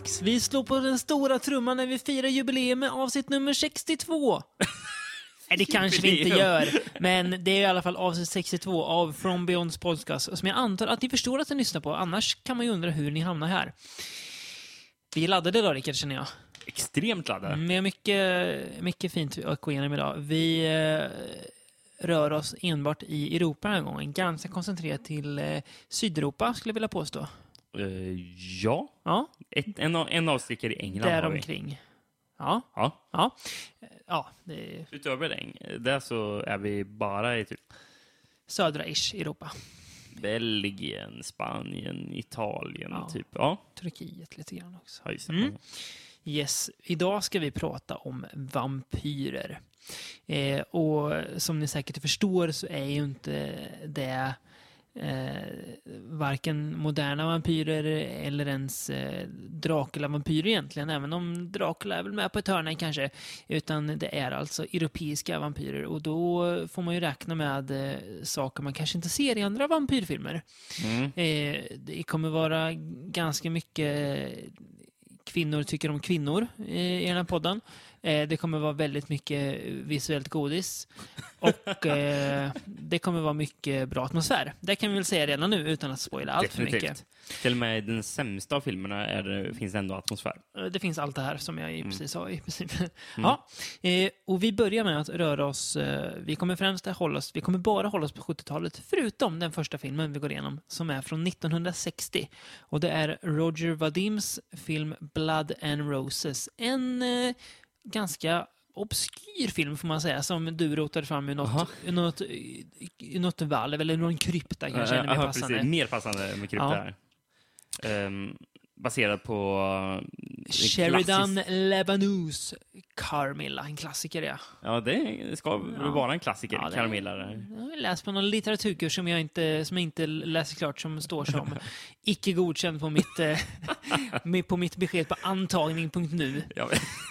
dags. Vi slår på den stora trumman när vi firar jubileum med avsnitt nummer 62. Nej, det kanske vi inte gör, men det är i alla fall avsnitt 62 av From Beyonds podcast, som jag antar att ni förstår att ni lyssnar på. Annars kan man ju undra hur ni hamnar här. Vi är laddade idag, Rickard, känner jag. Extremt laddade. Vi har mycket, mycket fint att gå igenom idag. Vi eh, rör oss enbart i Europa den här gången. Ganska koncentrerat till eh, Sydeuropa, skulle jag vilja påstå. Eh, ja, Ja, Ett, en, en avstickare i England har vi. däromkring. Ja, Ja. ja. Ja, det Utöver det, där så är vi bara i typ södra-ish Europa. Belgien, Spanien, Italien, Ja. typ. Ja, Turkiet lite grann också. ja. Mm. Yes, idag ska vi prata om vampyrer. Eh, och som ni säkert förstår så är ju inte det eh, varken moderna vampyrer eller ens eh, Dracula-vampyrer egentligen, även om Dracula är väl med på ett hörn kanske. Utan det är alltså europeiska vampyrer och då får man ju räkna med eh, saker man kanske inte ser i andra vampyrfilmer. Mm. Eh, det kommer vara ganska mycket kvinnor tycker om kvinnor eh, i den här podden. Eh, det kommer vara väldigt mycket visuellt godis. Och eh, det kommer vara mycket bra atmosfär. Det kan vi väl säga redan nu utan att spoila allt för mycket. Till och med i den sämsta av filmerna är det, finns det ändå atmosfär. Eh, Det finns allt det här som jag i precis sa i princip. Mm. Ja, eh, och vi börjar med att röra oss, vi kommer främst att hålla oss, vi kommer bara hålla oss på 70-talet, förutom den första filmen vi går igenom, som är från 1960. Och det är Roger Vadims film Blood and Roses. En ganska obskyr film får man säga, som du rotade fram i något, i något, i något valv, eller någon krypta kanske, Eh, mer passande. Mer passande med krypta Ja. här. Ehm, baserad på... eh, Sheridan klassisk- Lebanus Carmilla, en klassiker ja. Ja, det ska väl Ja. vara en klassiker, Ja, det- Caramilla. där. Jag har läst på någon litteraturkurs som jag inte, som jag inte läser klart, som står som icke godkänd på mitt, eh, på mitt besked på antagning.nu.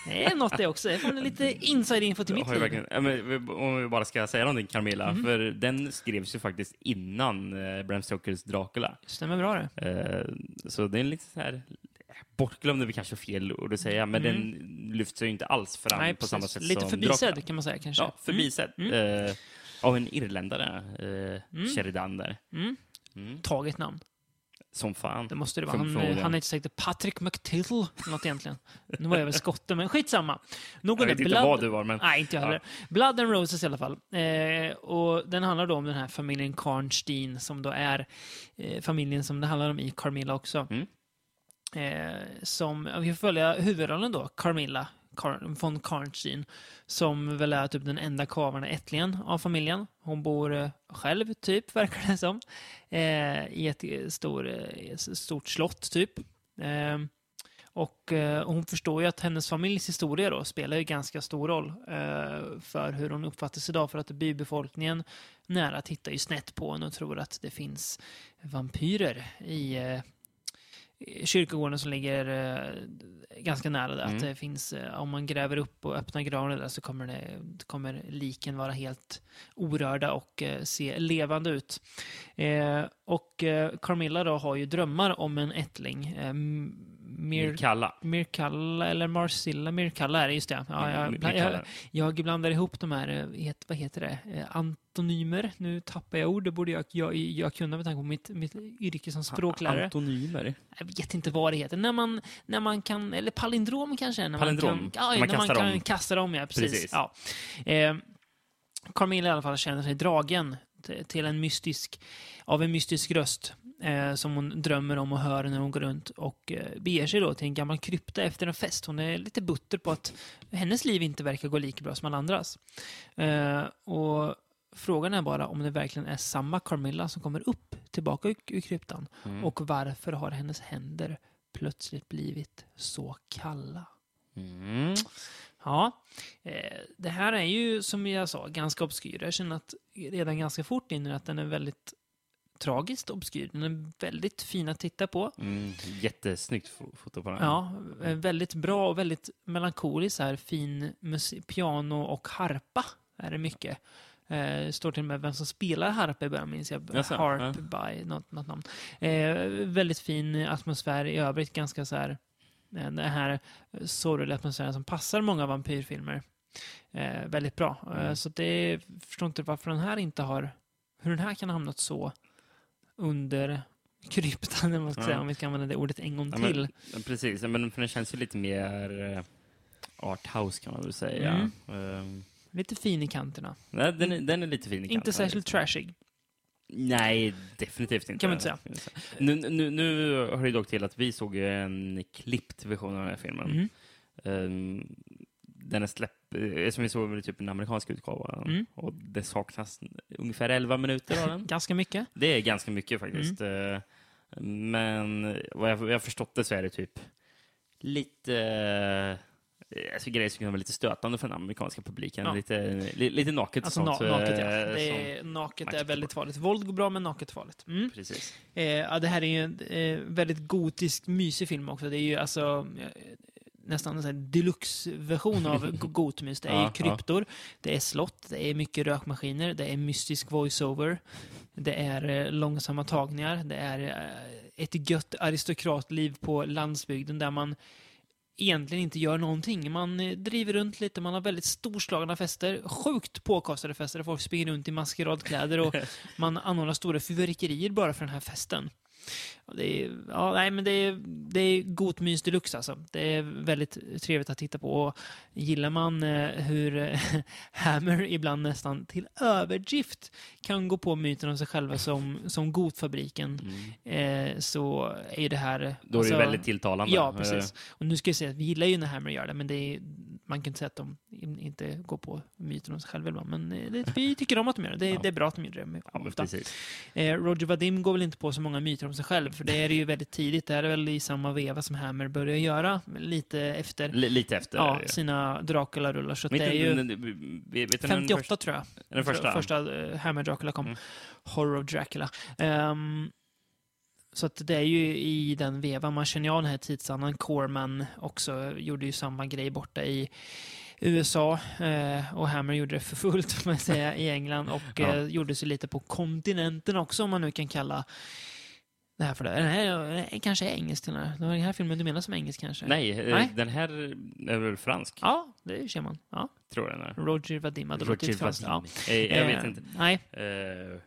Det är något det också. Jag får lite inside-info till mitt liv. ja, men, om vi bara ska säga någonting, Carmilla, Mhm. för den skrevs ju faktiskt innan eh, Bram Stokers Dracula. Stämmer bra det. Så det är lite så här, bortglömd är väl kanske fel ord att säga, men Mm. den lyfts ju inte alls fram Nej, på samma sätt Lite som förbisedd kan man säga kanske. Ja, förbisedd. Mm. Eh, av en irländare, eh, Mm. Sheridan där. Mm. Mm. Taget namn. Som fan. Det måste det vara. Han, förmodligen. han inte säkert Patrick eller något egentligen. Nu var jag väl skotte, men skitsamma. Nog om Jag vet inte Blood- vad du var, men... Nej, inte jag heller. Blood and Roses i alla fall. Eh, och den handlar då om den här familjen Karnstein som då är eh, familjen som det handlar om i Carmilla också. Eh, som, vi får följa huvudrollen då, Carmilla Car von Karnstein, som väl är typ den enda kvarvarande ättlingen av familjen. Hon bor eh, själv, typ, verkar det som, eh, i ett eh, stor, eh, stort slott, typ. Eh, och eh, hon förstår ju att hennes familjs historia då spelar ju ganska stor roll eh, för hur hon uppfattas idag. För att bybefolkningen nära tittar ju snett på henne och tror att det finns vampyrer i eh, i kyrkogården som ligger eh, ganska nära där. Mm. Att det finns, eh, om man gräver upp och öppnar graven där så kommer, det, kommer liken vara helt orörda och eh, se levande ut. Och Carmilla då har ju drömmar om en ättling. Eh, Mir, Kalla. Mirkalla eller Marcilla Mirkalla är det, just det. Ja, jag, jag, Mirkalla. jag blandar ihop de här, eh, het, vad heter det, eh, antonymer. Nu tappar jag ord, det borde jag, jag, jag kunna med tanke på mitt, mitt yrke som språklärare. Antonymer. Jag vet inte vad det heter. När man, när man kan, eller palindrom kanske? När Palindrom. Man kan, ja, När man när man kan om. kasta dem, ja. Precis. Precis. Ja. Eh, Carmilla i alla fall känner sig dragen till en mystisk, av en mystisk röst eh, som hon drömmer om och hör när hon går runt och eh, beger sig då till en gammal krypta efter en fest. Hon är lite butter på att hennes liv inte verkar gå lika bra som alla andras. Eh, och frågan är bara om det verkligen är samma Carmilla som kommer upp tillbaka ur, kryptan. Mm. Och varför har hennes händer plötsligt blivit så kalla? Mm. Ja, eh, det här är ju som jag sa ganska obskyr. Jag känner att redan ganska fort in att den är väldigt tragiskt obskyr. Den är väldigt fin att titta på. Mm. Jättesnyggt fo- foto på den. Ja, eh, väldigt bra och väldigt melankolisk så här fin piano och harpa är det mycket. Eh, står till och med vem som spelar harpa i början, minns jag. Jaså, Harp by något, något namn. Eh, väldigt fin atmosfär i övrigt, ganska så här eh, den här sorgliga atmosfären som passar många vampyrfilmer eh, väldigt bra. Eh, Mm. Så det förstår inte varför den här inte har, hur den här kan ha hamnat så under kryptan, man ska Ja. säga, om vi ska använda det ordet en gång Ja, men- till. Ja, Precis, men för den känns ju lite mer eh, arthouse kan man väl säga. Mm. Ehm, Lite fin i kanterna. nej, den, är, den är lite fin i Inte kanten, särskilt trashig. Nej, definitivt inte. Kan man inte säga. Nu, nu, nu hör det dock till att vi såg en klippt version av den här filmen. Mm. Ehm, den är släppt, som vi såg väl typ en amerikansk utgåva. Mm. Och det saknas ungefär 11 minuter av den. Ganska mycket. Det är ganska mycket faktiskt. Mm. Eh, Men vad jag, jag förstått det så är det typ lite... eh, Alltså grejer som kan vara lite stötande för den amerikanska publiken. Ja. Lite, li, lite naket Alltså och na- sånt. naket, ja. eh, är, naket är väldigt farligt. Våld går bra, men naket är farligt. Mm. Precis. Eh, ja, det här är ju en eh, väldigt gotisk, mysig film också. Det är ju alltså eh, nästan en deluxe-version av go- gotmys. Det är ju ja. kryptor, det är slott, det är mycket rökmaskiner, det är mystisk voice-over, det är eh, långsamma tagningar, det är eh, ett gött aristokratliv på landsbygden där man egentligen inte gör någonting. Man eh, driver runt lite, man har väldigt storslagna fester, sjukt påkostade fester där folk springer runt i maskeradkläder och man anordnar stora fyrverkerier bara för den här festen. Det är, ja, nej, men det är, det är gott mys deluxe alltså. Det är väldigt trevligt att titta på. Och gillar man eh, hur eh, Hammer ibland nästan till överdrift kan gå på myten om sig själva som, som Gotfabriken Mm. eh, så är det här... Då är det alltså- väldigt tilltalande. Ja, Eh, precis. Och nu ska jag säga att vi gillar ju när Hammer gör det, men det är, man kan inte säga att de in- inte går på myten om sig själva ibland. Men eh, det, vi tycker om att de gör det. Det, Ja. det är bra att de gör det Ja. Eh, Roger Vadim går väl inte på så många myter om sig själv, för det är det ju väldigt tidigt. Det här är väl i samma veva som Hammer börjar göra, lite efter L- lite efter. ja, sina Dracula-rullar. Så Men det är ju men- vet- vet du när den 58 första- tror jag. Den första? Första eh, Hammer Dracula kom. Mm. Horror of Dracula. Ehm, så att det är ju i den vevan, man känner av den här tidsandan. Corman också gjorde ju samma grej borta i USA eh, och Hammer gjorde det för fullt man säga i England och Ja. eh, gjorde sig lite på kontinenten också om man nu kan kalla det här för det. Den här är, kanske är engelsk den här. Den här filmen du menar som engelsk kanske? Nej, eh, Nej. den här är väl fransk, Ja, det ser man. Ja. tror jag den är. Roger Vadim hade Roger franskt. Ja. Eh, Jag vet Eh, inte Nej,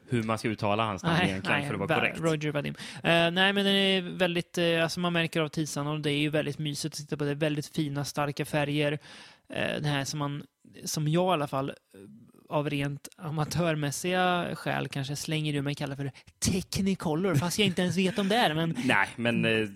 hur man ska uttala hans namn nej, egentligen nej, för att vara va- korrekt. Roger Vadim. Nej, men den är väldigt, alltså man märker av tidsandan och det är ju väldigt mysigt att titta på. Det väldigt fina, starka färger. Det här som man, som jag i alla fall, av rent amatörmässiga skäl kanske slänger ur mig kallar för Technicolor, fast jag inte ens vet om det är, men Nej, men eh,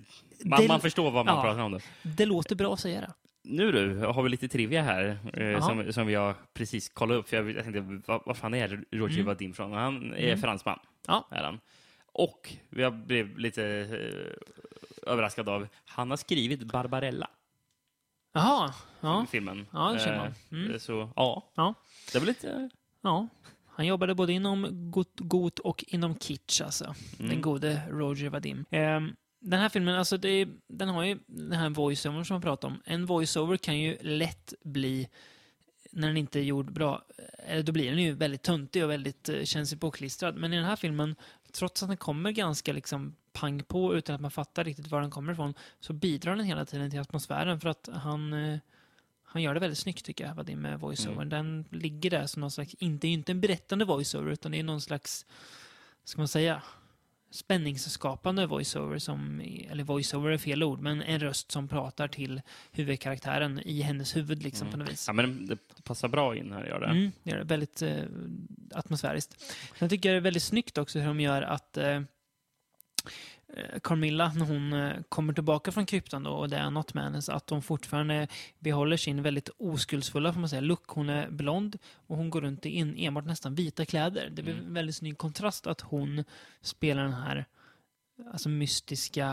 man, Det- man förstår vad man ja. pratar om. Då. det låter bra att säga det. Nu du, har vi lite trivia här eh, som, som jag precis kollade upp. För jag, jag tänkte, vad, vad fan är Roger Mm. Vadim från? Han är Mm. fransman. Ja. Är han. Och jag blev lite eh, överraskad av, han har skrivit Barbarella, Jaha, ja, filmen. ja det Eh, man. Mm. Så ja, Ja. det var lite... Ja, han jobbade både inom got, och inom kitsch alltså. Mm. Den gode Roger Vadim. Ehm, den här filmen, alltså det, den har ju den här voiceover som man pratar om. En voiceover kan ju lätt bli, när den inte är gjord bra, eh, då blir den ju väldigt töntig och väldigt eh, känns påklistrad. Men i den här filmen, trots att den kommer ganska liksom pang på utan att man fattar riktigt var den kommer ifrån, så bidrar den hela tiden till atmosfären för att han eh, han gör det väldigt snyggt tycker jag, Vadim med voiceover. Mm. Den ligger där som någon slags, inte, inte en berättande voiceover, utan det är någon slags, ska man säga, spänningsskapande voiceover som, eller voiceover är fel ord, men en röst som pratar till huvudkaraktären i hennes huvud liksom på något vis. Ja, men det passar bra in här, gör det. Mm, det är det. Väldigt eh, atmosfäriskt. Sen tycker jag det är väldigt snyggt också hur de gör att eh, Carmilla, när hon eh, kommer tillbaka från kryptan då, och det är något med henne, så att hon fortfarande behåller sin väldigt oskuldsfulla, får man säga, look. Hon är blond och hon går runt i in, enbart nästan vita kläder. Det blir Mm. en väldigt snygg kontrast att hon spelar den här alltså mystiska,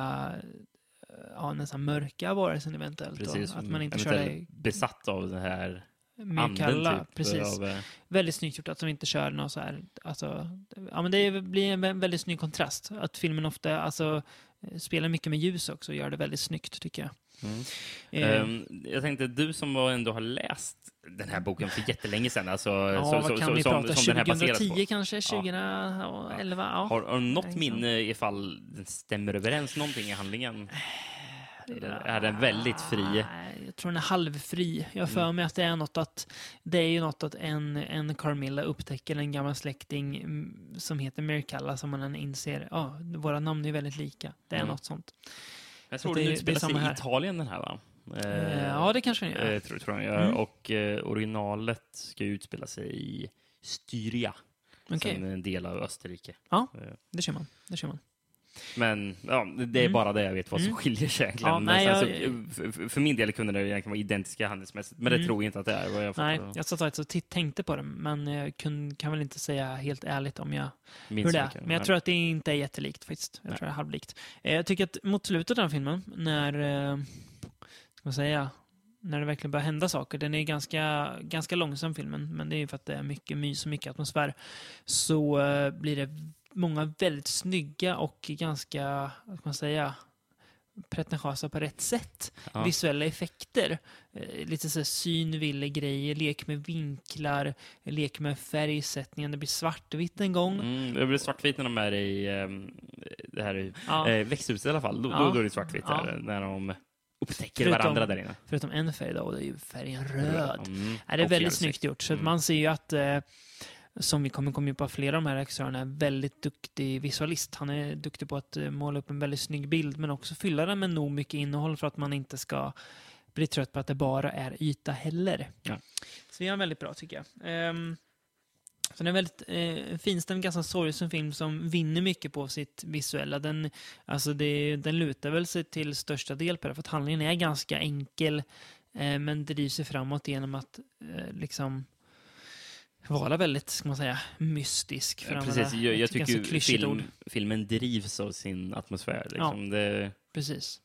eh, ja, nästan mörka varelsen eventuellt. då. Precis. Att man inte kör det besatt av den här anden, kalla. typ. Precis Av, eh, väldigt snyggt gjort att de inte kör något så här, alltså, ja men det blir en vä- väldigt snygg kontrast. Att filmen ofta, alltså, eh, spelar mycket med ljus också och gör det väldigt snyggt tycker jag. mm. Eh, Ehm, jag tänkte, du som ändå har läst den här boken för jättelänge sedan, alltså, ja, så, så, kan vi som, prata? som den här baseras 2010 på. kanske? 2011? Ja. Har, har du något minne ifall den stämmer överens någonting i handlingen? Är den väldigt fri? Jag tror den är halvfri. Jag för Mm. mig att det är något att det är ju något att en, en Carmilla upptäcker en gammal släkting mm, som heter Mirkalla som man inser, ja, våra namn är väldigt lika. Det är Mm. något sånt. Jag Så tror det den utspelar sig i. Italien den här va? Eh, ja, det kanske den gör. Eh, tror, tror jag. Mm. Och eh, originalet ska utspela sig i Styria, som är en del av Österrike. Ja. Eh, det kör man. Det kör man. Men ja, det är Mm. bara det jag vet vad som Mm. skiljer sig egentligen. Ja, nej, jag- så, för, för min del kunde det egentligen vara identiska handelsmässigt, men det Mm. tror jag inte att det är. Vad jag Nej, fattar. jag satt faktiskt och tänkte på det, men jag kun, kan väl inte säga helt ärligt om jag Minns hur det är. Men jag tror att det inte är jättelikt faktiskt. Jag Nej. tror det är halvlikt. Eh, Jag tycker att mot slutet av den filmen, när, eh, ska man säga, när det verkligen börjar hända saker, den är ganska, ganska långsam filmen, men det är ju för att det är mycket mys och mycket atmosfär, så eh, blir det många väldigt snygga och ganska, vad ska man säga, pretentiösa på rätt sätt. Ja. Visuella effekter. Eh, lite så här synville-grejer, lek med vinklar, lek med färgsättningen. Det blir svartvitt en gång. Mm, det blir svartvitt när de är i ehm, det här i, Ja. eh, växthuset i alla fall. Då, Ja. då, är det svartvitt Ja. där, när de upptäcker Förutom- varandra där inne. Förutom en färg då, och det är ju färgen röd. Mm. Det är väldigt snyggt gjort. Så att Mm. man ser ju att, eh, som vi kommer komma in på, flera av de här regissörerna är väldigt duktig visualist. Han är duktig på att eh, måla upp en väldigt snygg bild, men också fylla den med nog mycket innehåll för att man inte ska bli trött på att det bara är yta heller. Ja. Så det är väldigt bra, tycker jag. Ehm, så det är en väldigt eh, finstämd, ganska sorgsen film som vinner mycket på sitt visuella. Den, alltså det, den lutar väl sig till största del på det, för att handlingen är ganska enkel, eh, men drivs sig framåt genom att eh, liksom vara väldigt, ska man säga, mystisk. för Ja, att Precis, använda jag, jag tycker ju film, filmen drivs av sin atmosfär. Liksom. Det, Precis.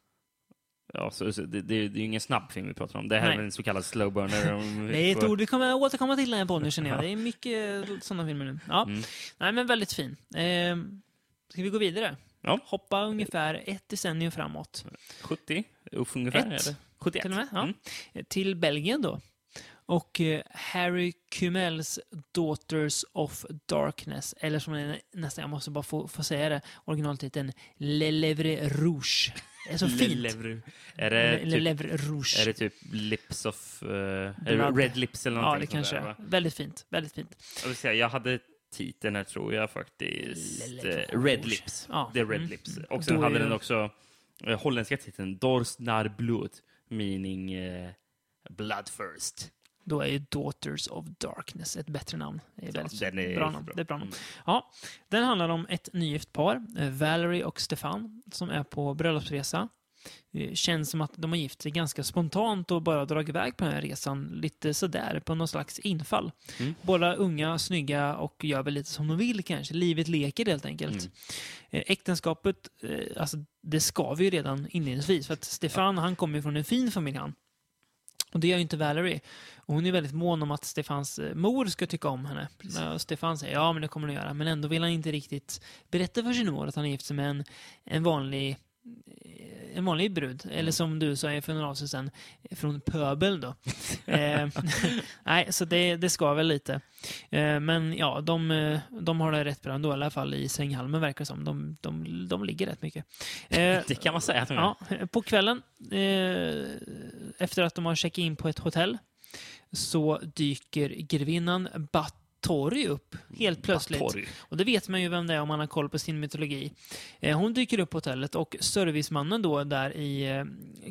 ja, så, så, det, det, är ju ingen snabb film vi pratar om. Det här Nej. är en så kallad slow burner. Det är ett ord vi kommer återkomma till den här podden, känner jag. Det är mycket sådana filmer nu. Ja. Mm. Nej, men väldigt fin. Eh, ska vi gå vidare? Ja. Hoppa ungefär ett decennium framåt. 70, uff, ungefär. Ett. Eller? 71. Till och med, ja. Mm. Till Belgien då. Och eh, Harry Kumels Daughters of Darkness, eller som det nästan, jag måste bara få, få säga det, originaltiteln Le Lèvre Rouge. Det är så Le fint. Lèvre. Är det, Le, Le typ, Lèvre Rouge. är det typ Lips of... Uh, det. Red Lips eller ja, någonting det sånt kanske är. Väldigt fint. Väldigt fint. Jag, vill säga, jag hade titeln här tror jag faktiskt. Le eh, Red. Lips. Ja. Det är Red Mm. Lips. Och sen hade den också holländska titeln Dors naar bloed, meaning eh, blood first. Då är ju Daughters of Darkness ett bättre namn. Det är väldigt är bra namn. bra. Det är bra namn. Mm. Ja, den handlar om ett nygift par, eh, Valerie och Stefan, som är på bröllopsresa. Det känns som att de har gift sig ganska spontant och bara dragit iväg på den här resan lite sådär, på någon slags infall. Mm. Båda unga, snygga och gör väl lite som de vill kanske. Livet leker helt enkelt. Mm. Eh, Äktenskapet, eh, alltså det skaver ju redan inledningsvis. För att Stefan, han kommer ju från en fin familj han. Och det gör ju inte Valerie. Och hon är väldigt mån om att Stefans eh, mor ska tycka om henne. Och Stefan säger ja, men det kommer hon att göra. Men ändå vill han inte riktigt berätta för sin mor att han är gift sig med en, en vanlig en vanlig brud, eller som du sa för några avsnitt sedan, från pöbel då. eh, nej, så det, det ska väl lite. Eh, men ja, de, eh, de har det rätt bra ändå, i alla fall i sänghalmen verkar det som. De, de, de ligger rätt mycket. Eh, Det kan man säga. Ja, på kvällen, eh, efter att de har checkat in på ett hotell, så dyker grevinnan Bathory upp helt plötsligt. Bathory. Och det vet man ju vem det är om man har koll på sin mytologi. Eh, hon dyker upp på hotellet och servicemannen då där i eh,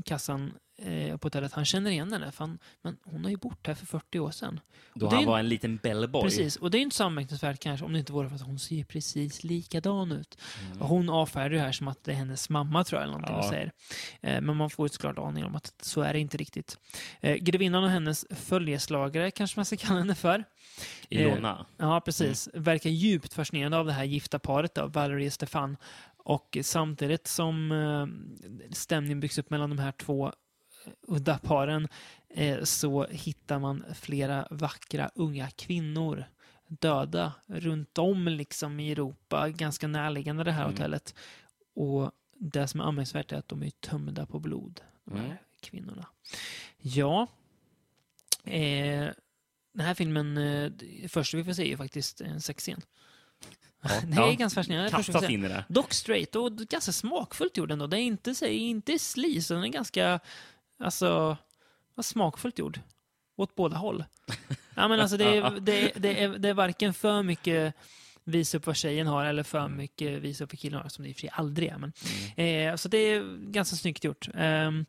kassan eh, på hotellet, han känner igen henne. För han, men hon har ju bott här för 40 år sedan. Då Och han var en liten bellboy. Precis, och det är inte så anmärkningsvärt kanske om det inte vore för att hon ser precis likadan ut. Mm. Och hon avfärdar det här som att det är hennes mamma, tror jag, eller någonting Ja. och säger. Eh, men man får ju såklart aning om att så är det inte riktigt. Eh, grevinnan och hennes följeslagare, kanske man ska kalla henne för. Ilona. Ja, precis. Mm. Verkar djupt fascinerande av det här gifta paret då, Valerie och Stefan. Och samtidigt som eh, stämningen byggs upp mellan de här två eh, udda paren eh, så hittar man flera vackra unga kvinnor döda runt om liksom i Europa, ganska närliggande det här Mm. hotellet. Och det som är anmärkningsvärt är att de är tömda på blod, de här Mm. kvinnorna. Ja, eh, den här filmen, eh, det första vi får se är ju faktiskt en sexscen. det är ganska fascinerande. och in i det. Dock straight och ganska smakfullt gjord ändå. Det är inte, inte slis, den är ganska, alltså, vad smakfullt gjord. Åt båda håll. Ja, men alltså det är, det, är, det, är, det är varken för mycket visa upp vad tjejen har eller för mycket visa upp vad killen har, som det i och för sig aldrig är. Men, eh, så det är ganska snyggt gjort. Ehm,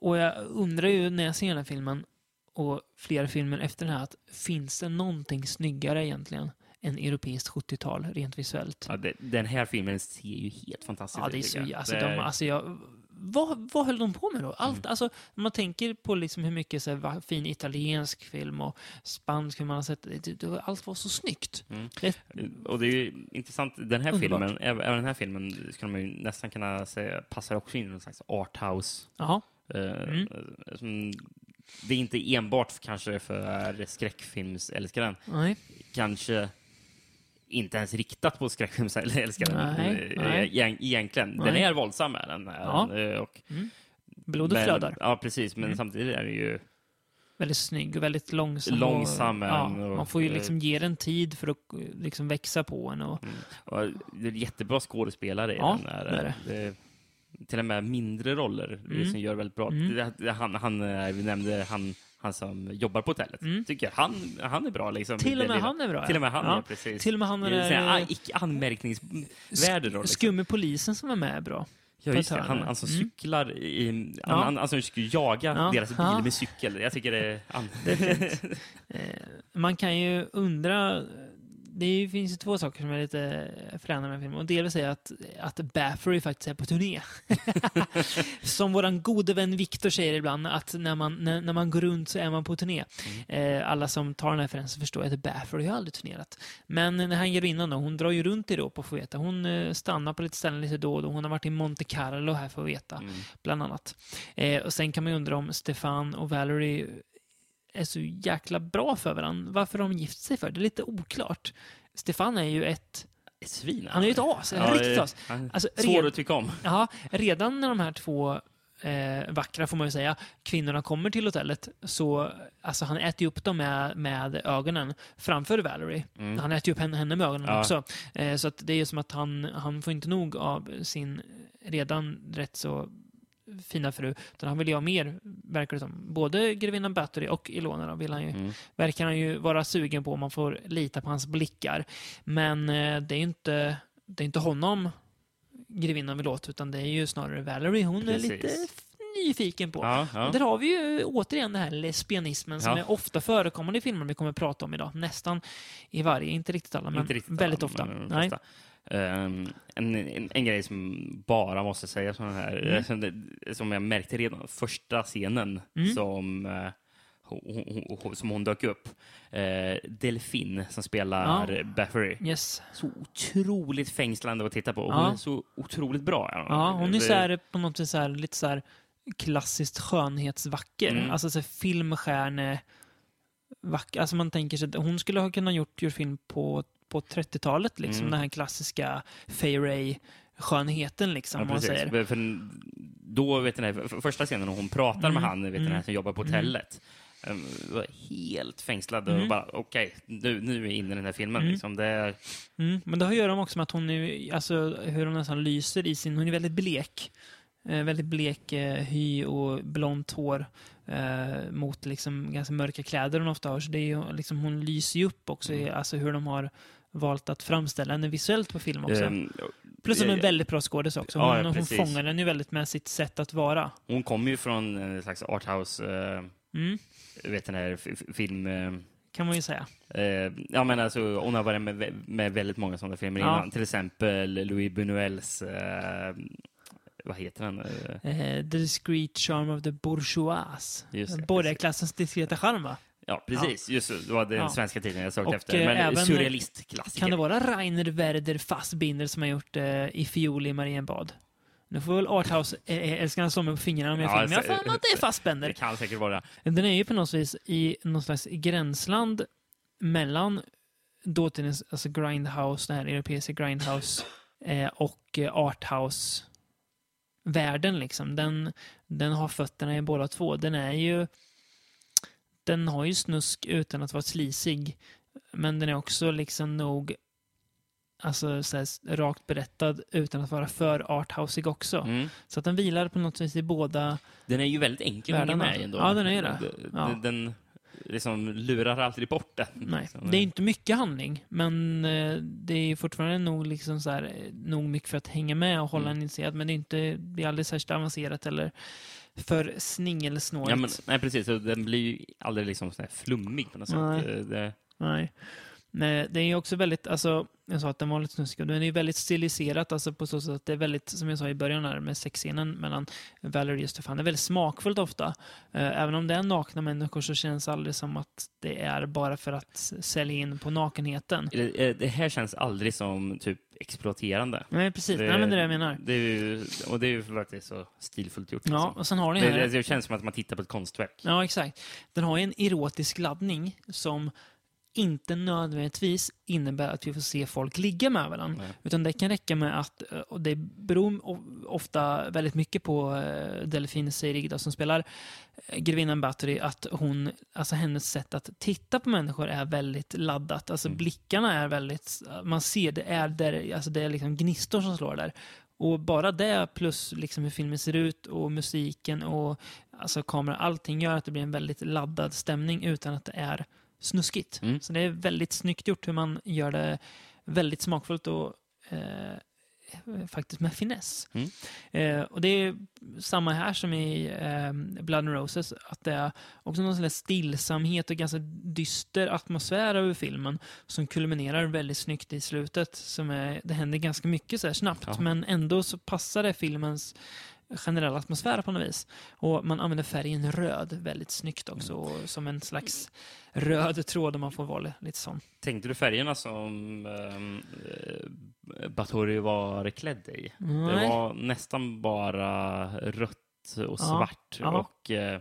och jag undrar ju när jag ser den här filmen och flera filmer efter den här, att finns det någonting snyggare egentligen än europeiskt 70-tal rent visuellt? Ja, det, den här filmen ser ju helt fantastisk Ja, det är ut, så, alltså, de, alltså jag, vad, vad höll de på med då? Mm. Allt, alltså, när man tänker på liksom hur mycket så här, fin italiensk film och spansk film man har sett, det, det, allt var så snyggt. Mm. Det, Och det är ju intressant, den här Underbart. filmen, även den här filmen skulle man ju nästan kunna säga passar också in i någon slags arthouse. jaha, Eh, Mm. som, det är inte enbart kanske för skräckfilmsälskaren. nej. Kanske inte ens riktat på skräckfilmsälskaren Nej, eh, nej. egent- egentligen. Den Nej. är våldsam, den. Ja. den, eh, Och, Blodet men- flödar. Ja, precis. Men Mm. samtidigt är det ju... Väldigt snygg och väldigt långsam. Långsam och, är ja, den och- Man får ju liksom ge den tid för att liksom växa på en. Och, Och det är jättebra skådespelare i Ja, den. Här. det det. Det till och med mindre roller Mm. som gör väldigt bra. Mm. Det, det, han, han, eh, vi nämnde han, han som jobbar på hotellet. Mm. Tycker jag. Han, han är bra. Liksom, till och med lilla- han är bra. Till och med han, ja. ja. precis. Till och med han är ah, icke anmärkningsvärd roll. Liksom. Skumme polisen som är med är bra. Ja, just det. Han, han som Mm. cyklar i... Han, Ja. han, han som skulle jaga Ja. deras bil med cykel. Jag tycker det är... Det är. Eh, man kan ju undra... Det finns ju två saker som är lite fräna med filmen. Och delvis är att, att Baffery faktiskt är på turné. som våran gode vän Victor säger ibland, att när man, när, när man går runt så är man på turné. Eh, alla som tar den här referensen förstår att Baffery har aldrig turnerat. Men den här grevinnan då, hon drar ju runt i Europa får veta. Hon eh, stannar på lite ställen lite då och då. Hon har varit i Monte Carlo här får vi veta Mm. bland annat. Eh, och sen kan man ju undra om Stefan och Valerie är så jäkla bra för varandra. Varför de gift sig för? Det är lite oklart. Stefan är ju ett... Svin. Han är ju ett as, ett riktigt as. Alltså, Svår att tycka om. ja, redan när de här två eh, vackra, får man ju säga, kvinnorna kommer till hotellet så alltså, han äter ju upp dem med, med ögonen framför Valerie. Mm. Han äter ju upp henne, henne med ögonen Ja. också. Eh, så att det är ju som att han, han får inte nog av sin redan rätt så fina fru. Utan han vill ju ha mer, verkar det som. Både grevinnan Battery och Ilona då, vill han ju, Mm. verkar han ju vara sugen på om man får lita på hans blickar. Men eh, det är ju inte, det är inte honom grevinnan vill åt, utan det är ju snarare Valerie hon Precis. är lite nyfiken på. Ja, ja. Där har vi ju återigen den här lesbianismen som Ja. är ofta förekommande i filmer vi kommer att prata om idag. Nästan i varje, inte riktigt alla, men riktigt väldigt alla, ofta. men de Ehm, en, en, en grej som bara måste sägas om den här, Mm. eh, som, jag märkte redan första scenen Mm. som, eh, hon, hon, som hon dök upp. Uh, Delfin som spelar Ja. Baffery. Yes. Så otroligt fängslande att titta på. Hon Ja. är så otroligt bra. Ja, hon är så här, på något sätt så här, lite så här klassiskt skönhetsvacker. Mm. Alltså så filmstjärne vacker. Alltså man tänker sig att hon skulle ha kunnat gjort, gjort film på, på 30-talet, liksom. Mm. Den här klassiska Fay skönheten liksom, Ja, precis. säger. För- då, vet ni, för- första scenen när hon pratar Mm, med han vet ni, mm, som jobbar på mm. hotellet. um, var helt fängslad och Mm. bara okej, nu, nu är vi inne i den här filmen. Mm. Liksom. Det är, Mm, men det har att göra också med att hon är, alltså hur hon nästan lyser i sin, hon är väldigt blek. Eh, väldigt blek eh, hy och blont hår eh, mot liksom ganska mörka kläder hon ofta har. Så det är liksom, hon lyser ju upp också Mm. alltså, hur de har valt att framställa henne visuellt på film också. ehm, Plus hon är en eh, väldigt bra skådis också. Hon, ja, hon precis. fångar den ju väldigt med sitt sätt att vara. hon kommer ju från en slags arthouse, uh, Mm, vet den här film... eh, kan man ju säga. eh, ja, men alltså, hon har varit med, med väldigt många sådana filmer Ja. innan. Till exempel Louis Buñuels... eh, vad heter den? Eh, Eh, the discreet charm of the bourgeois. Borgarklassens diskreta charm va? Ja, precis. Just så, det var den Ja. svenska titeln jag sökte Och, efter. eh, Men även- surrealistklassiker. Kan det vara Rainer Werder Fassbinder som har gjort eh, I fiol i Marienbad? Nu får väl Arthouse-älskarna slå mig på fingrarna om jag Ja, fel, men jag har mig att det är Det Fassbender. kan säkert vara. Den är ju på något vis i någon slags gränsland mellan dåtidens alltså Grindhouse, den här europeiska Grindhouse, eh, och eh, Arthouse-världen liksom. Den, den har fötterna i båda två. Den är ju... Den har ju snusk utan att vara slisig. Men den är också liksom nog alltså, så här, rakt berättad utan att vara för arthousig också. Mm. Så att den vilar på något vis i båda... Den är ju väldigt enkel att hänga med ändå. Ja, den är det. Den, Ja. den liksom lurar aldrig bort den. Nej, det är inte mycket handling, men eh, det är fortfarande nog, liksom så här, eh, nog mycket för att hänga med och hålla Mm. en intresserad. Men det är, inte, det är aldrig särskilt avancerat eller för sningelsnårigt. Ja, men, nej, precis. Den blir ju aldrig liksom så här flummig på något Nej. sätt. Eh, Det, Nej. Det är också väldigt, alltså, jag sa att den var lite snuskig, och den är ju väldigt stiliserat, alltså på så sätt att det är väldigt, som jag sa i början här med sexscenen mellan Valerie och Stefan, det är väldigt smakfullt ofta. Eh, även om det är nakna människor så känns det aldrig som att det är bara för att sälja in på nakenheten. det, eh, det här känns aldrig som typ exploaterande. Nej, precis. Nej, men det är det jag menar. Det ju, och det är ju för att det är så stilfullt gjort. Ja, liksom. och sen har det, här... det, det känns som att man tittar på ett konstverk. Ja, exakt. Den har ju en erotisk laddning som inte nödvändigtvis innebär att vi får se folk ligga med varandra. Nej. Utan det kan räcka med att, och det beror ofta väldigt mycket på eh, Delphine Seyrig som spelar eh, grevinnan Bathory, att hon, alltså hennes sätt att titta på människor är väldigt laddat. Alltså Mm. blickarna är väldigt, man ser det är där, alltså det är liksom gnistor som slår där. Och bara det plus liksom hur filmen ser ut och musiken och alltså kameran, allting gör att det blir en väldigt laddad stämning utan att det är snuskigt. Mm. Så det är väldigt snyggt gjort hur man gör det väldigt smakfullt och eh, faktiskt med finess. Mm. Eh, och det är samma här som i eh, Blood and Roses, att det är också någon slags stillsamhet och ganska dyster atmosfär över filmen som kulminerar väldigt snyggt i slutet. Som är, det händer ganska mycket så här snabbt, Ja. men ändå så passar det filmens generella atmosfär på något vis. Och man använder färgen röd väldigt snyggt också, Mm. och som en slags röd tråd om man får vara lite sån. Tänkte du färgerna som um, Bathory var klädd i? Det Nej. var nästan bara rött och svart. ja. Och, eh,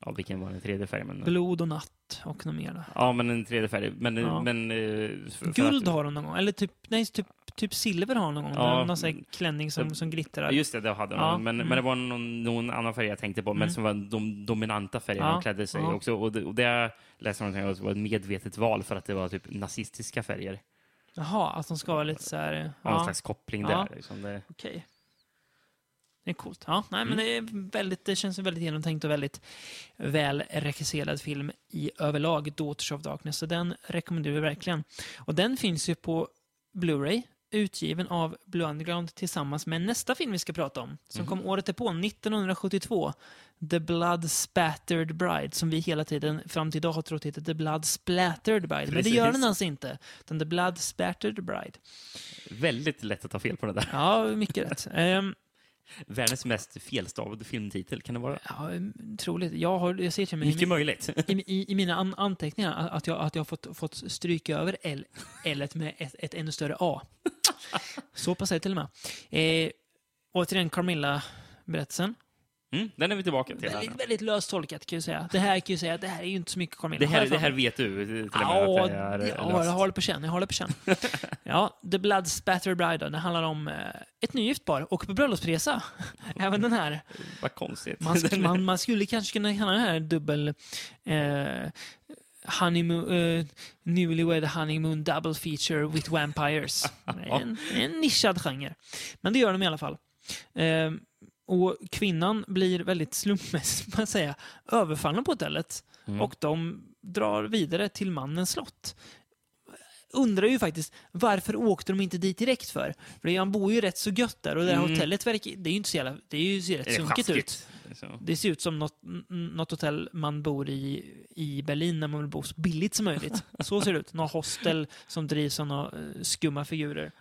ja, vilken var den tredje färgen? Men, Blod och natt och något mer. Då. ja, men en tredje färg. Men, Ja. men, eh, Guld att, har hon någon gång, eller typ, nej, typ, typ silver har någon gång. Ja. någon sån här klänning som, som glittrar. Just det, det hade hon. Ja, Men, mm. men det var någon, någon annan färg jag tänkte på, men Mm. som var de dominanta färgerna Ja, hon klädde sig ja. också. Och det, och det läste någonting om att det var ett medvetet val för att det var typ nazistiska färger. Jaha, att de ska vara lite så här... Ja. Någon slags koppling där. Liksom det, okej. Det är coolt. Ja, nej, men Mm. det, är väldigt, det känns väldigt genomtänkt och väldigt väl regisserad film i överlag, Daughters of Darkness. Så den rekommenderar vi verkligen. Och den finns ju på Blu-ray, utgiven av Blue Underground tillsammans med nästa film vi ska prata om, som Mhm. kom året på 1972. The Blood Spattered Bride, som vi hela tiden fram till idag har trott heter The Blood Splattered Bride. Men det gör Precis. den alltså inte, utan The Blood Spattered Bride. väldigt lätt att ta fel på det där. Ja, mycket rätt. Ehm, Världens mest felstavade filmtitel, kan det vara? Ja, troligt. Jag, har, jag ser till mig i, Mycket möjligt. i, i, i mina an, anteckningar att jag, att jag har fått, fått stryka över L, L med ett, ett ännu större A. Så pass är det till och med. Eh, återigen Carmilla-berättelsen. Mm, den är vi tillbaka till. Väldigt, väldigt löst tolkat kan jag säga. Det här kan jag säga, det här är ju inte så mycket Carmilla. Det här, det här vet du till och med Ja, att det är ja, jag det på känn. Jag det på känn. ja, The Blood Spatter Bride, då, det handlar om eh, ett nygift par och på bröllopsresa. Även den här. Vad konstigt. Man, man, man skulle kanske kunna kalla den här dubbel... Eh, honeymoon, eh, newlywed honeymoon double feature with vampires. En, en nischad genre. Men det gör de i alla fall. Eh, och kvinnan blir väldigt slumpmässigt, får man säga, överfallen på hotellet. Mm. Och de drar vidare till mannens slott. Undrar ju faktiskt, varför åkte de inte dit direkt för? För han bor ju rätt så gött där och det här Mm. hotellet verkar, det är ju inte så jävla, det är ju ser rätt Är sunkigt ut. Så. Det ser ut som något, något hotell man bor i i Berlin när man vill bo så billigt som möjligt. Så ser det ut. Något hostel som drivs av några eh, skumma figurer.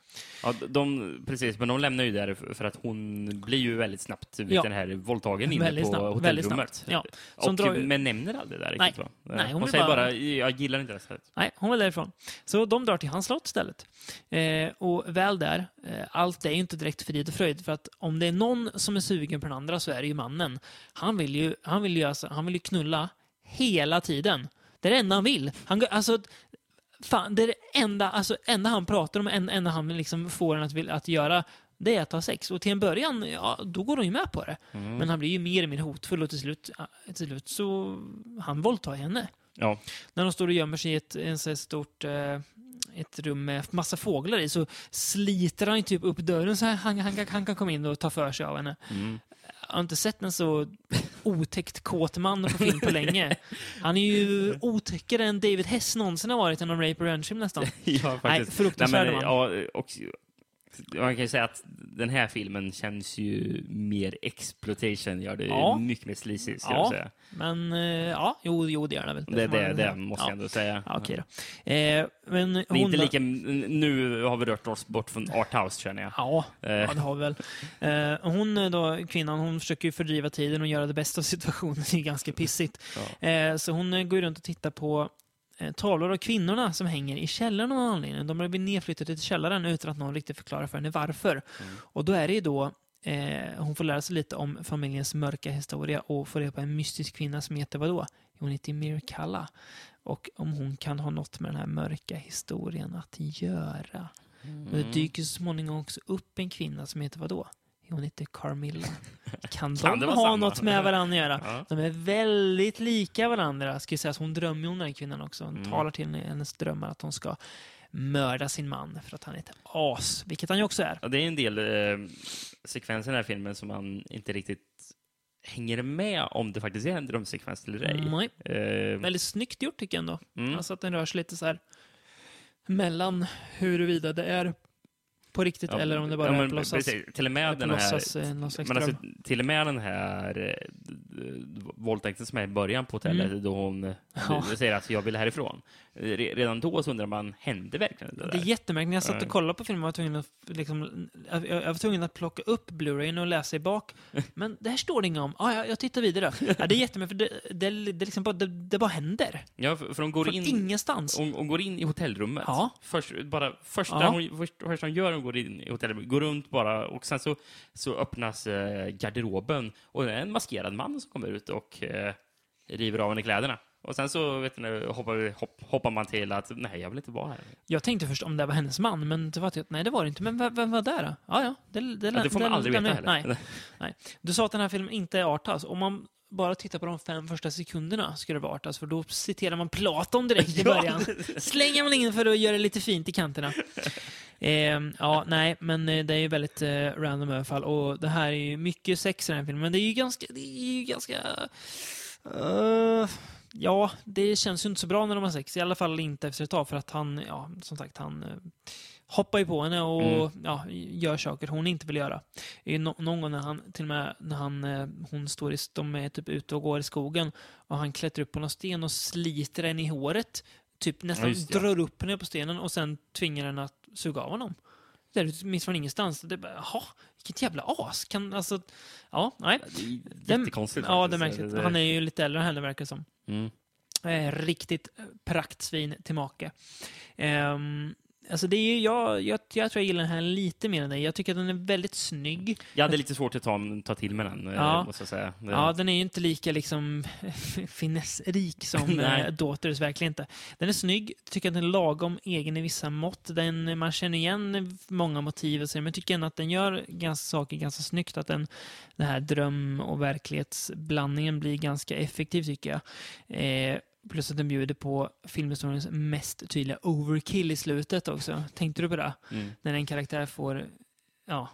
Ja, de, precis, men de lämnar ju där för- att hon blir ju väldigt snabbt vid Ja. den här våldtagen inne Väldigt på snabbt, hotellrummet. Ja. Och, drar Men nämner aldrig det där Nej. riktigt va? Nej, hon hon vill säger bara- bara, jag gillar inte det här. Nej, hon var därifrån. Så de drar till hans slott istället. Eh, och väl där, eh, allt är ju inte direkt frid och fröjd. För att om det är någon som är sugen på den andra så är det ju mannen. Han vill ju, han vill ju, alltså, han vill ju knulla hela tiden. Det är det enda han vill. Han, alltså, fan, det är det enda, alltså, enda han pratar om, en- enda han liksom får en att, vill, att göra, det är att ha sex. Och till en början, ja, då går hon ju med på det. Mm. Men han blir ju mer och mer hotfull och till slut, till slut så, han våldtar henne Ja, när de står och gömmer sig i ett en så stort eh, ett rum med massa fåglar i så sliter han ju typ upp dörren så han, han, han, kan komma in och ta för sig av henne. Mm. Jag har inte sett en så otäckt kåt man på film på länge. Han är ju otäckare än David Hess någonsin har varit inom Rape Revenge nästan. ja, Nej, faktiskt. fruktansvärd men, man. ja, och, man kan ju säga att den här filmen känns ju mer exploitation, gör det Ja. mycket mer sleazy, ska Ja. jag säga. Men eh, ja, jo, jo det gör det väl. Det, det, det säga. måste ja. jag ändå säga. Ja, okej då. Eh, men Det är inte lika, nu har vi rört oss bort från Arthouse, känner jag. Ja, Eh. ja, det har vi väl. Eh, hon då, kvinnan, hon försöker ju fördriva tiden och göra det bästa av situationen. Det är ganska pissigt. Eh, så hon går runt och tittar på tavlor av kvinnorna som hänger i källaren av någon anledning. De har blivit nedflyttade till källaren utan att någon riktigt förklarar för henne varför. Mm. Och då är det ju då eh, hon får lära sig lite om familjens mörka historia och får reda på en mystisk kvinna som heter vadå? Hon heter Mirkalla. Och om hon kan ha något med den här mörka historien att göra. Och det dyker så småningom också upp en kvinna som heter vadå? Hon heter Carmilla. Kan, Kan de ha samma? något med varandra att göra? Ja. De är väldigt lika varandra. Ska säga. Så hon drömmer om den kvinnan också. Hon Mm. talar till hennes drömmar att hon ska mörda sin man för att han är ett as. Vilket han ju också är. Ja, det är en del eh, sekvenser i den här filmen som man inte riktigt hänger med om det faktiskt är en drömsekvens eller ej. Nej. Eh, Väldigt snyggt gjort tycker jag ändå. mm. Alltså att den rör sig lite så här mellan huruvida det är på riktigt Ja, eller om det bara ja, är men på låtsas. precis. Till och med den här... låtsas, eh, någon slags Men alltså, till och med den här eh, våldtäkten som är i början på hotellet, Mm. då hon eh, Ja. säger att jag vill härifrån. Eh, re- Redan då så undrar man, hände verkligen det Det är där? jättemärkligt. När jag satt och kollade på filmen var jag tvungen att, liksom, jag, jag var tvungen att plocka upp Blu-rayen och läsa i bak. Men det här står det inget om. Ah, ja, jag tittar vidare. Ja, det är jättemärkligt, för det, det, det, liksom bara, det, det bara händer. Ja, för, för hon går Från in... ingenstans. Hon, hon går in i hotellrummet. Ja. Först, bara, första, Ja. hon, först, första hon gör hon går in i hotellrummet, går runt bara och sen så, så öppnas eh, garderoben och det är en maskerad man som kommer ut och eh, river av henne kläderna. Och sen så vet ni, hoppar, hopp, hoppar man till att nej, jag vill inte vara här. Jag tänkte först om det var hennes man, men det var typ, nej det var det inte. Men vem, vem var där då? Ja, ja. Det, det, Ja, det får man aldrig veta heller. Nej. Du sa att den här filmen inte är arthouse. Om man bara tittar på de fem första sekunderna ska det vara arthouse, för då citerar man Platon direkt i Ja. början. Slänger man in för att göra det lite fint i kanterna. Ehm, ja, nej, men eh, det är ju väldigt eh, random i alla fall. Och det här är ju mycket sex i den här filmen, men det är ju ganska... Det är ju ganska eh, ja, det känns ju inte så bra när de har sex. I alla fall inte efter ett tag, för att han, ja, som sagt, han eh, hoppar ju på henne och ja, gör saker hon inte vill göra. No någon gång när han, till och med när han, eh, hon står i, de är typ ute och går i skogen och han klättrar upp på någon sten och sliter henne i håret. Typ nästan Ja, drar upp henne på stenen och sen tvingar henne att suga av honom. Det är minst från ingenstans. Det är bara, jaha, vilket jävla as. Kan, alltså, ja, nej. Det är jättekonstigt. Ja, det märks. Det- Han är ju lite äldre än henne, verkar det som. Mm. Eh, riktigt praktsvin till make. Ehm, alltså det är ju, jag, jag, jag tror jag gillar den här lite mer än dig. Jag tycker att den är väldigt snygg. Jag hade lite svårt att ta, ta till mig den, eh, Ja. måste jag säga. Det- Ja, den är ju inte lika liksom finessrik som äh, Daughters, verkligen inte. Den är snygg, tycker att den är lagom egen i vissa mått. Den, man känner igen många motiv och så, men jag tycker ändå att den gör ganska, saker ganska snyggt. Att den, den här dröm och verklighetsblandningen blir ganska effektiv, tycker jag. Eh, plus att den bjuder på filmhistoriens mest tydliga overkill i slutet också. Tänkte du på det? Mm. när en karaktär får, ja,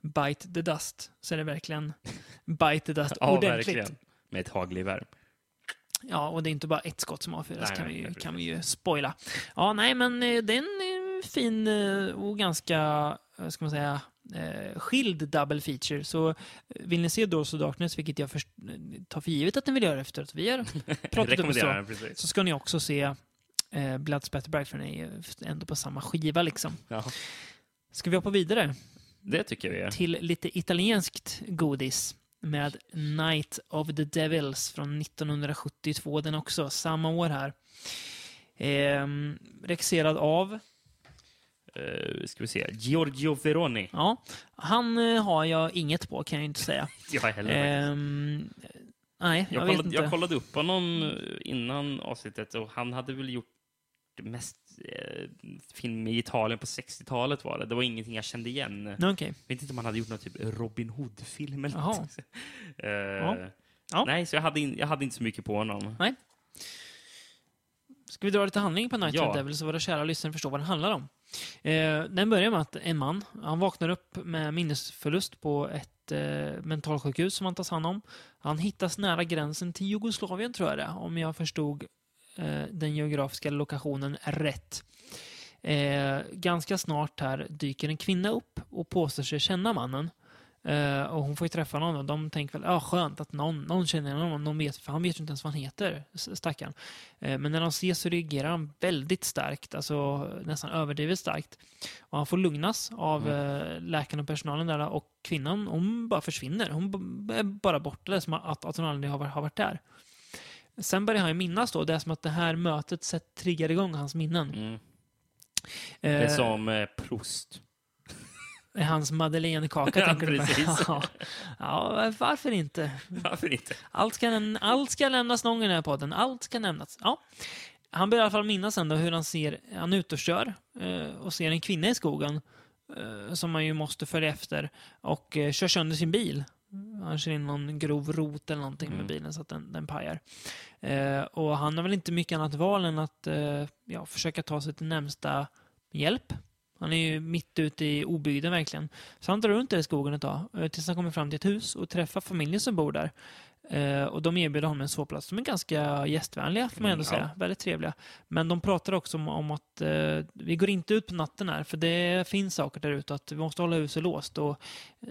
bite the dust, så är det verkligen bite the dust Ja, ordentligt. verkligen. Med ett hagelgevär. Ja, och det är inte bara ett skott som avfyras, Nej, kan, vi ju, kan vi ju spoila. Ja, nej, men eh, det är en fin eh, och ganska, eh, ska man säga, eh, skild double feature. Så eh, vill ni se Doors of Darkness, vilket jag först, eh, tar för givet att ni vill göra efter att vi har pratat upp Rekommenderar så, ska ni också se eh, Blood Spatter Bride, för den är ju ändå på samma skiva liksom. Ja, Ska vi hoppa vidare? det tycker vi. till lite italienskt godis med Night of the Devils från 1972, den också, samma år här. Ehm, regisserad av, Uh, ska vi se. Giorgio Veroni. ja, han eh, har jag inget på kan jag inte säga. Jag heller. Ehm, nej, jag, Jag, vet kollade, inte. jag kollade upp honom eh, innan avsnittet och han hade väl gjort mest eh, film i Italien på 60-talet var det. Det var ingenting jag kände igen. Nej, Okej. Jag vet inte om han hade gjort någon typ Robin Hood-film eller Jaha. något. Eh, Ja. Nej, så jag hade, in, jag hade inte så mycket på honom. Ska vi dra lite handling på Night Ja. Devil så våra kära lyssnare förstår vad den handlar om? Eh, den börjar med att en man, han vaknar upp med minnesförlust på ett eh, mentalsjukhus som han tas hand om. Han hittas nära gränsen till Jugoslavien tror jag det är, om jag förstod eh, den geografiska lokationen rätt. Eh, ganska snart här dyker en kvinna upp och påstår sig känna mannen. Eh, och hon får ju träffa någon och de tänker väl, ja skönt att någon, någon känner honom, någon vet, för han vet ju inte ens vad han heter, stackaren. Eh, men när de ses så reagerar han väldigt starkt, alltså nästan överdrivet starkt. Och han får lugnas av eh, läkaren och personalen där och kvinnan, hon bara försvinner. Hon är bara borta, det är som att, att hon aldrig har, varit- har varit där. Sen börjar han ju minnas då, det är som att det här mötet sätt, triggar igång hans minnen. Mm. Det är som eh, Proust. Hans madeleinekaka, Ja, tänker du på? Ja. varför inte? Varför inte? Allt ska, allt ska nämnas någon gång i den här podden. Allt ska nämnas. Ja. Han börjar i alla fall minnas ändå hur han ser, han är ute och kör eh, och ser en kvinna i skogen eh, som man ju måste följa efter och eh, kör sönder sin bil. Han kör in någon grov rot eller någonting med Mm. bilen så att den, den pajar. Eh, och han har väl inte mycket annat val än att eh, ja, försöka ta sig till närmsta hjälp. Han är ju mitt ute i obygden verkligen. Så han drar runt där i skogen ett tag eh, tills han kommer fram till ett hus och träffar familjen som bor där. Eh, och de erbjuder honom en sovplats. De är ganska gästvänliga, får man ändå Mm, säga. ja. Väldigt trevliga. Men de pratar också om, om att eh, vi går inte ut på natten här, för det finns saker där ute. Att vi måste hålla huset låst och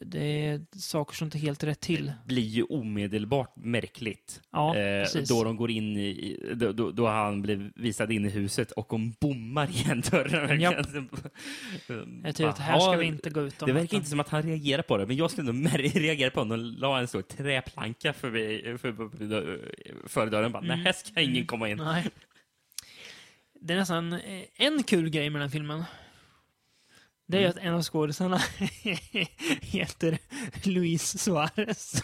det är saker som inte helt rätt till. blir ju omedelbart märkligt. Ja, eh, då de går in i, då, då, då han blir visad in i huset och hon bommar igen dörren. Japp. verkligen. Jag tycker att här ska vi inte gå ut Det verkar inte som att han reagerar på det, men jag skulle nog reagera på om de la en stor träplanka förbi, för, för, för dörren. Bara, Mm. Nej, här ska ingen komma in. Nej. Det är nästan eh, en kul grej med den här filmen. Det är ju Mm. att en av skådisarna heter Luis Suarez.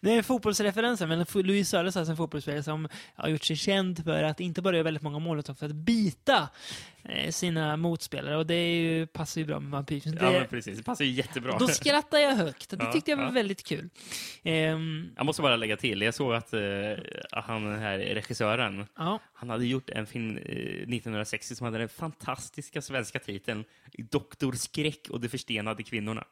Det är en fotbollsreferens, men Luis Suarez är alltså en fotbollsspelare som har gjort sig känd för att inte bara göra väldigt många mål, utan för att bita eh, sina motspelare. Och det är ju, passar ju bra med vampyrfilm. Ja, men precis. Det passar ju jättebra. Då skrattar jag högt. Det Ja, tyckte jag var ja. väldigt kul. Ehm, Jag måste bara lägga till, jag såg att eh, han den här regissören, ja, han hade gjort en film eh, 1960 som hade den fantastiska svenska titeln Doktor Skräck och de förstenade kvinnorna.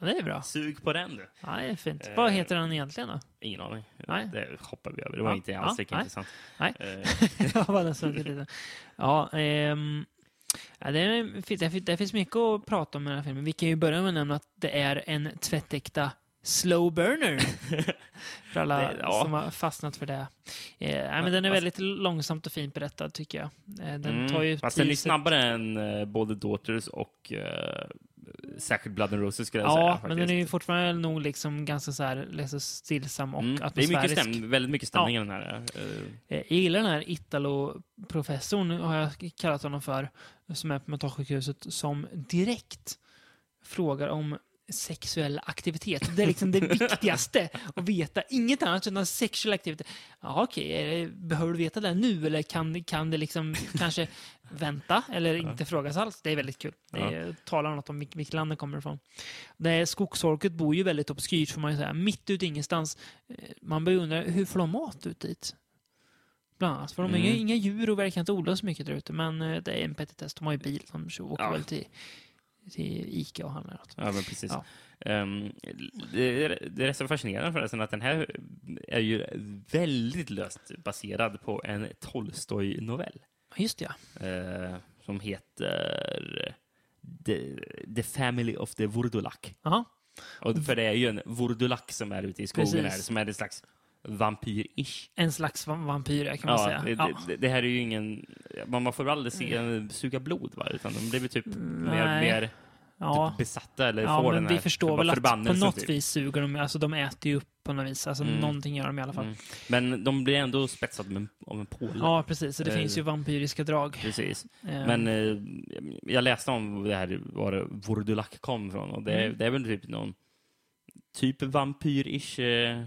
Det är bra. Sug på den du. Ja, det är fint. Eh, Vad heter den egentligen då? Ingen aning. Nej. Det hoppar vi över. Det var Ja, inte alls ja, lika nej. intressant. Nej. Eh, Jag var nästan lite. Ja, ehm, ja det, är, det, fin- det finns mycket att prata om i den här filmen. Vi kan ju börja med att nämna att det är en tvättäkta slow burner. för alla Det- ja. som har fastnat för det. Eh, nej, men den är väldigt långsamt och fint berättad tycker jag. Eh, den mm, tar ju fast den är snabbare än eh, både Daughters och uh, särskilt Blood and Roses skulle jag säga. Ja, faktiskt. men den är ju fortfarande nog liksom ganska så här, liksom stillsam och Mm, det är atmosfärisk. mycket stäm, väldigt mycket stämning i den här. Eh, Jag gillar den här Italo-professorn, har jag kallat honom för, som är på mentalsjukhuset, som direkt frågar om sexuell aktivitet. Det är liksom det viktigaste att veta. Inget annat än sexuell aktivitet. Ja, okej, behöver du veta det nu eller kan, kan det liksom kanske vänta eller inte frågas alls? Det är väldigt kul. Det är, talar något om vilk- vilket land det kommer ifrån. Det skogsfolket bor ju väldigt obskyrt får man ju säga, mitt ute ingenstans. Eh, Man börjar undra, hur får de mat ut dit? Bland annat, för de har Mm. inga, inga djur och verkar inte odla så mycket där ute, men eh, det är en petitess. De har ju bil, kör- åker Ja. väl till, till Ica och handlar något. Ja, men precis. Ja. Ehm, det, det är så fascinerande förresten att den här är ju väldigt löst baserad på en Tolstoj-novell Just det, ja. eh, som heter The, The Family of the Vurdulak. Jaha. Och för det är ju en vurdulak som är ute i skogen Precis. här, som är en slags vampyr-ish. En slags va- vampyr kan man Ja, säga. det, Ja. det, det här är ju ingen... Man, man får väl aldrig se en suga blod, va? utan de blir typ mer, nej. mer Ja. typ besatta eller Ja, får men den vi här förstår väl att på något typ. vis suger de, alltså de äter ju upp på något vis. Alltså Mm. någonting gör de i alla fall. Mm. Men de blir ändå spetsade med, av en påle. Ja, precis. Så det Eh, finns ju vampyriska drag. Precis. Eh, Men eh, jag läste om det här, var det Vurdulak kom ifrån. Och det, Mm. det är väl typ någon typ vampyr-ish eh,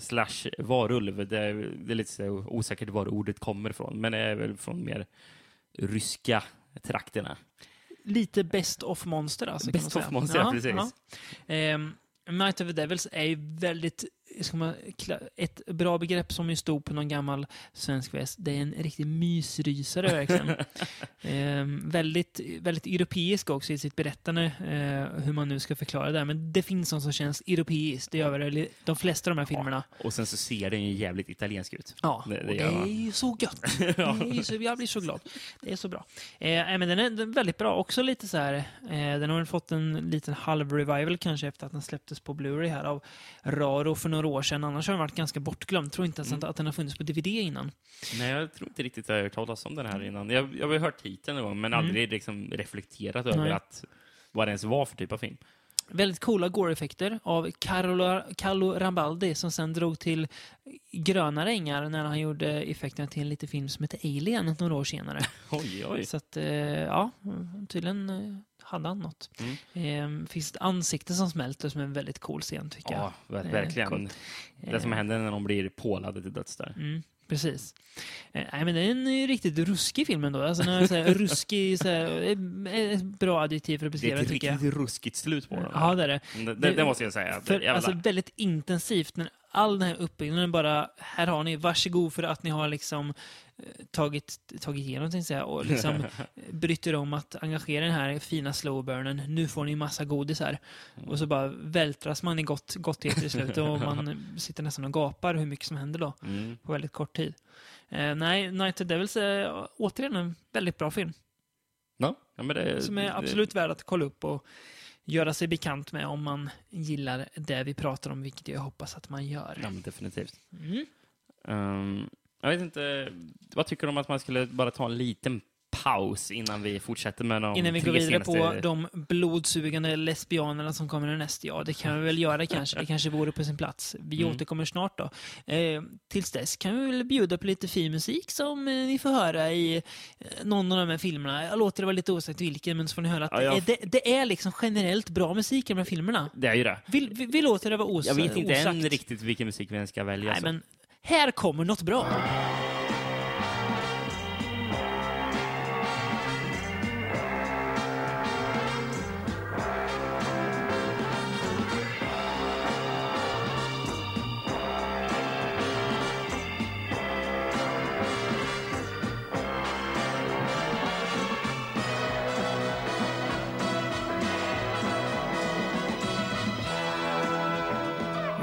slash varulv. Det är, det är lite så osäkert var ordet kommer ifrån. Men det är väl från mer ryska trakterna. Lite best of monster alltså. Best of monster, Ja, precis. ja. Ehm, Night of the Devils är ju väldigt ska man, ett bra begrepp som ju stod på någon gammal svensk väst, det är en riktig mysrysare verkligen. Ehm, väldigt, väldigt europeisk också i sitt berättande, eh, hur man nu ska förklara det. här. Men det finns sånt som känns europeiskt, det gör väl de flesta av de här filmerna. Och sen så ser den ju jävligt italiensk ut. Ja, Det- det det är ju så gött. Det är ju så, jag blir så glad. Det är så bra. Eh, men den är, den är väldigt bra. Också lite så här, eh, den har fått en liten halv-revival kanske efter att den släpptes på Blu-ray här av Raro för några år sedan. Annars har den varit ganska bortglömd. Tror inte ens Mm. att, att den har funnits på DVD innan. Nej, jag tror inte riktigt jag har hört talas om den här innan. Jag, jag har hört titeln någon gång, men Mm. aldrig liksom reflekterat över Nej. att, vad det ens var för typ av film. Väldigt coola gore-effekter av Carlo, Carlo Rambaldi som sen drog till grönare ängar när han gjorde effekterna till en liten film som heter Alien några år senare. Oj, oj. Så att, eh, ja, tydligen eh, hade han något. Mm. Eh, finns ett ansikte som smälter som är en väldigt cool scen tycker jag. Ja, Eh, verkligen. coolt. Det som Eh, händer när de blir pålade till döds där. Mm, precis. Eh, nej, men det är en eh, riktigt ruskig film ändå. Alltså, jag säger ruskig, så ett bra adjektiv för att Det är beskriva ett det tycker jag. riktigt ruskigt slut på den. Ja, det är det. det, det, det måste jag säga. För, Jävlar. alltså väldigt intensivt. När all den här uppbyggnaden bara, här har ni, varsågod för att ni har liksom tagit, tagit igenom, tänkte jag säga, och liksom brytt er om att engagera den här fina slowburnen. Nu får ni massa godis här. Och så bara vältras man i gott, gottigheter i slutet och man sitter nästan och gapar hur mycket som händer då Mm. på väldigt kort tid. Eh, nej, Night of Devils är återigen en väldigt bra film. Ja, ja, det, Som är absolut värd att kolla upp och göra sig bekant med om man gillar det vi pratar om, vilket jag hoppas att man gör. Ja, definitivt. Mm. Ehm, jag vet inte, vad tycker du om att man skulle bara ta en liten paus innan vi fortsätter med de Innan vi går vidare senaste... på de blodsugande lesbianerna som kommer näst. Ja, det kan vi väl göra kanske. Det kanske vore på sin plats. Vi Mm. återkommer snart då. Eh, tills dess kan vi väl bjuda på lite fin musik som eh, ni får höra i eh, någon av de här filmerna. Jag låter det vara lite osagt vilken, men så får ni höra att Ja, jag- det, är, det, är liksom generellt bra musik i de här filmerna. Det är ju det. Vi, vi, vi låter det vara os Jag vet inte osagt. än riktigt vilken musik vi ska välja. Nej, så. men här kommer något bra.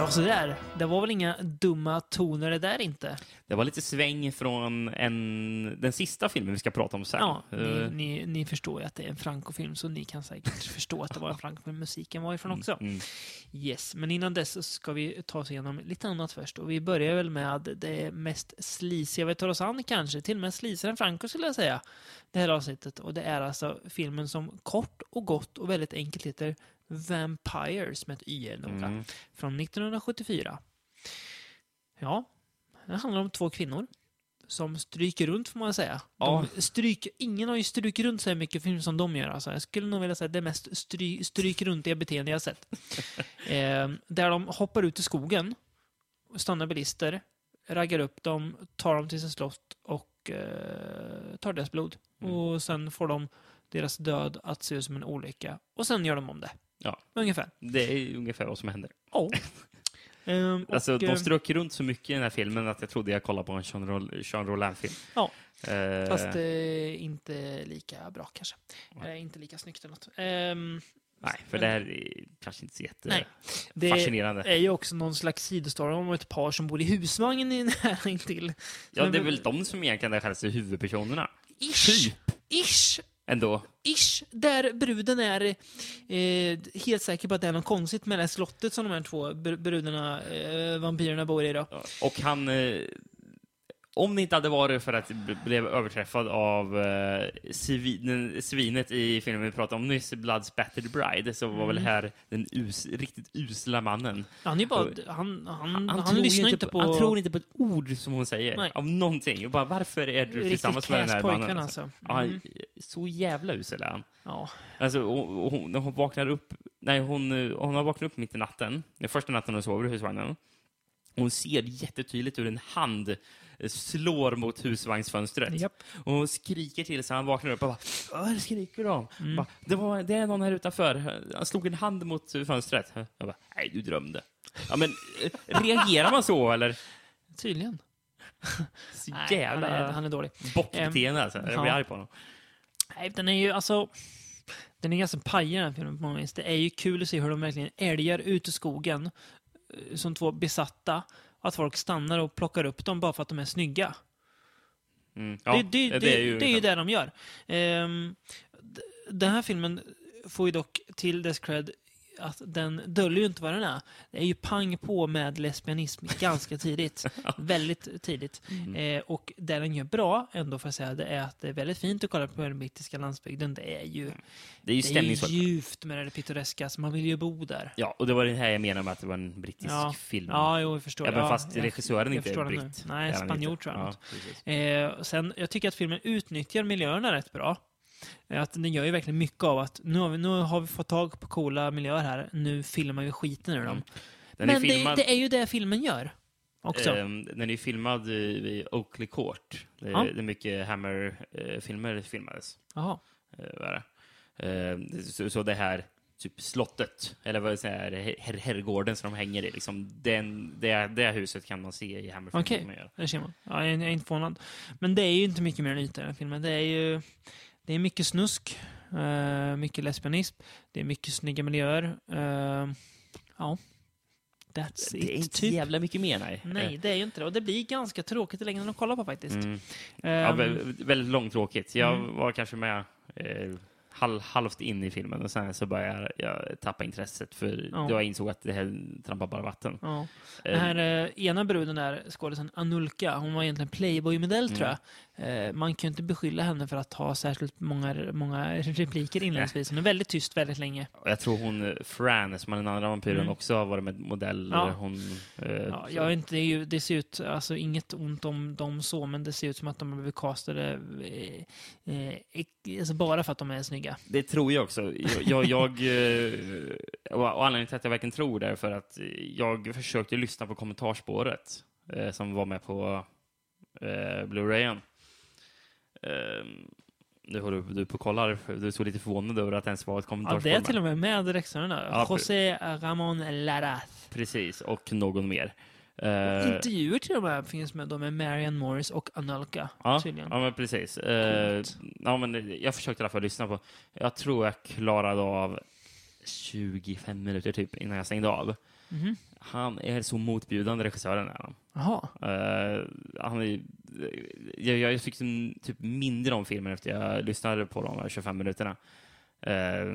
Ja, så där. Det var väl inga dumma toner det där inte. Det var lite sväng från en, den sista filmen vi ska prata om sen. Ja, ni, Eh, ni, ni förstår ju att det är en Franco-film, så ni kan säkert förstå att det var en Franco-film. Musiken var ifrån också. mm. Yes, men innan dess så ska vi ta oss igenom lite annat först. Och vi börjar väl med det mest slisiga vi tar oss an kanske. Till och med slisigare än Franco skulle jag säga. Det här avsnittet. Och det är alltså filmen som kort och gott och väldigt enkelt heter Vampires med ett Y noga. Mm. Från 1974. Ja, det handlar om två kvinnor som stryker runt får man säga. Ja. Stryker, ingen har ju strukit runt så mycket film som de gör. Alltså. Jag skulle nog vilja säga det mest stry, stryk runt i beteende jag har sett. eh, där de hoppar ut i skogen, stannar bilister, raggar upp dem, tar dem till sin slott och eh, tar deras blod. Mm. Och sen får de deras död att se ut som en olycka. Och sen gör de om det. Ja. Ungefär. Det är ungefär vad som händer. Ja. Ehm, och, Alltså, de eh, strök runt så mycket i den här filmen att jag trodde jag kollade på en Jean, Rol- Jean Rollin-film. Ja. Eh, Fast eh, inte lika bra kanske. Eh, inte lika snyggt eller något. Ehm, nej, för det här är kanske inte så Nej. det jättefascinerande. är ju också någon slags sidostory om ett par som bor i husvagn i nära till. Ja, det är väl de som egentligen är själva huvudpersonerna. Ish! Ish! Ändå. Ish! Där bruden är eh, helt säker på att det är något konstigt med det här slottet som de här två br- brudarna, eh, vampyrerna bor i då. Och han... Eh, om det inte hade varit för att b- blev överträffad av eh, svin, svinet i filmen vi pratade om nyss, Blood Spattered Bride, så var väl Mm. här den us, riktigt usla mannen. Han, är bara, han, han, han, tror lyssnar inte på... Han tror inte på ett ord som hon säger, Nej. av någonting. Och bara, varför är du Riktigt tillsammans med den här mannen? Alltså. alltså. Ja, Mm. så jävla usel är han. Ja. Alltså, och, och hon, när hon vaknar upp, nej, hon, eh, hon har vaknat upp mitt i natten, den första natten hon sover i husvagnen, Hon ser jättetydligt hur en hand eh, slår mot husvagnsfönstret. Japp. Och hon skriker till så han vaknar upp och bara Vad skriker du om? Mm. Bara, det, var, det är någon här utanför. Han slog en hand mot fönstret. Jag bara, nej, du drömde. Ja, men eh, reagerar man så eller? Tydligen. Så Nej, jävla han, är, han är dålig. bockbeteende alltså. Jag blir ja. arg på honom. Nej, den är ju alltså... Den är ganska pajig den här filmen på många vis. Det är ju kul att se hur de verkligen älgar ut i skogen som två besatta. Att folk stannar och plockar upp dem bara för att de är snygga. Mm. Ja, det, det, det, det är ju... det är ju det de gör. D- den här filmen får ju dock till dess cred att den döljer ju inte vad den är. Det är ju pang på med lesbianism ganska tidigt. väldigt tidigt. Mm. Eh, och det den gör bra, ändå får jag säga, det är att det är väldigt fint att kolla på den brittiska landsbygden. Det är ju, Det är ju det är ljuvt med det pittoreska, så man vill ju bo där. Ja, och det var det här jag menade med att det var en brittisk Ja. film. Ja, jo, jag förstår. Även ja, fast jag- regissören jag inte förstår är nu. britt. Nej, spanjor tror jag. Ja. Eh, sen, jag tycker att filmen utnyttjar miljöerna rätt bra. Eh, Att den gör ju verkligen mycket av att nu har vi, nu har vi fått tag på coola miljöer här, nu filmar vi skiten ur dem. Mm. Den är Men filmad, det, det är ju det filmen gör. Också. ehm, den är ju filmad i, Oakley Court. Det är, Ja. det är mycket Hammer-filmer filmades. Jaha. Eh, är? Ehm, så, så det här typ slottet, eller vad säger her, herrgården som de hänger i, liksom, den, det, det huset kan man se i Hammer-filmer. Okej. gör. Det ser man. Ja, är- jag är inte förvånad. Men det är ju inte mycket mer än yta i den här filmen. Det är ju det är mycket snusk, eh, mycket lesbianism, det är mycket snygga miljöer. Eh, ja, that's Det är it, inte typ. jävla mycket mer, nej. Nej, det är ju inte det. Och det blir ganska tråkigt i längden att kolla på faktiskt. Mm. Ja, Ehm, vä- väldigt långtråkigt. Jag Mm. var kanske med eh, halv, halvt in i filmen och sen så började jag, jag tappa intresset för Ja. jag insåg att det här trampar bara vatten. ja. Den Eh, här eh, ena bruden där, skådisen Anulka, hon var egentligen Playboy-modell tror Mm. jag. Eh, man kan ju inte beskylla henne för att ha särskilt många, många repliker inledningsvis. Hon är väldigt tyst väldigt länge. jag tror hon, eh, Fran, som är den andra vampyren, Mm. också har varit med modell. Ja. Hon, eh, Ja, jag inte, det, det ser ut, alltså inget ont om dem så, men det ser ut som att de har blivit castade eh, eh, alltså bara för att de är snygga. Det tror jag också. Jag, jag, jag, eh, och anledningen till att jag verkligen tror det är för att jag försökte lyssna på kommentarspåret eh, som var med på eh, Blu-rayen. Eh, nu håller du på och kollar. Du såg lite förvånad över att det ens var ett Ja, kommentarspår. det är till och med med regissörerna. Ja, José Ramon Laraz. Precis, och någon mer. Eh, Intervjuer till och med finns med då med Marianne Morris och Anulka. Ja, tydligen. ja men precis. Coolt. ja, men jag försökte i alla fall lyssna på. Jag tror jag klarade av 25 minuter typ innan jag stängde av. Mhm. Han är så motbjudande, regissören är han. Jaha. Eh, han är, jag, jag tyckte typ mindre om filmen efter jag lyssnade på de här 25 minuterna. Eh,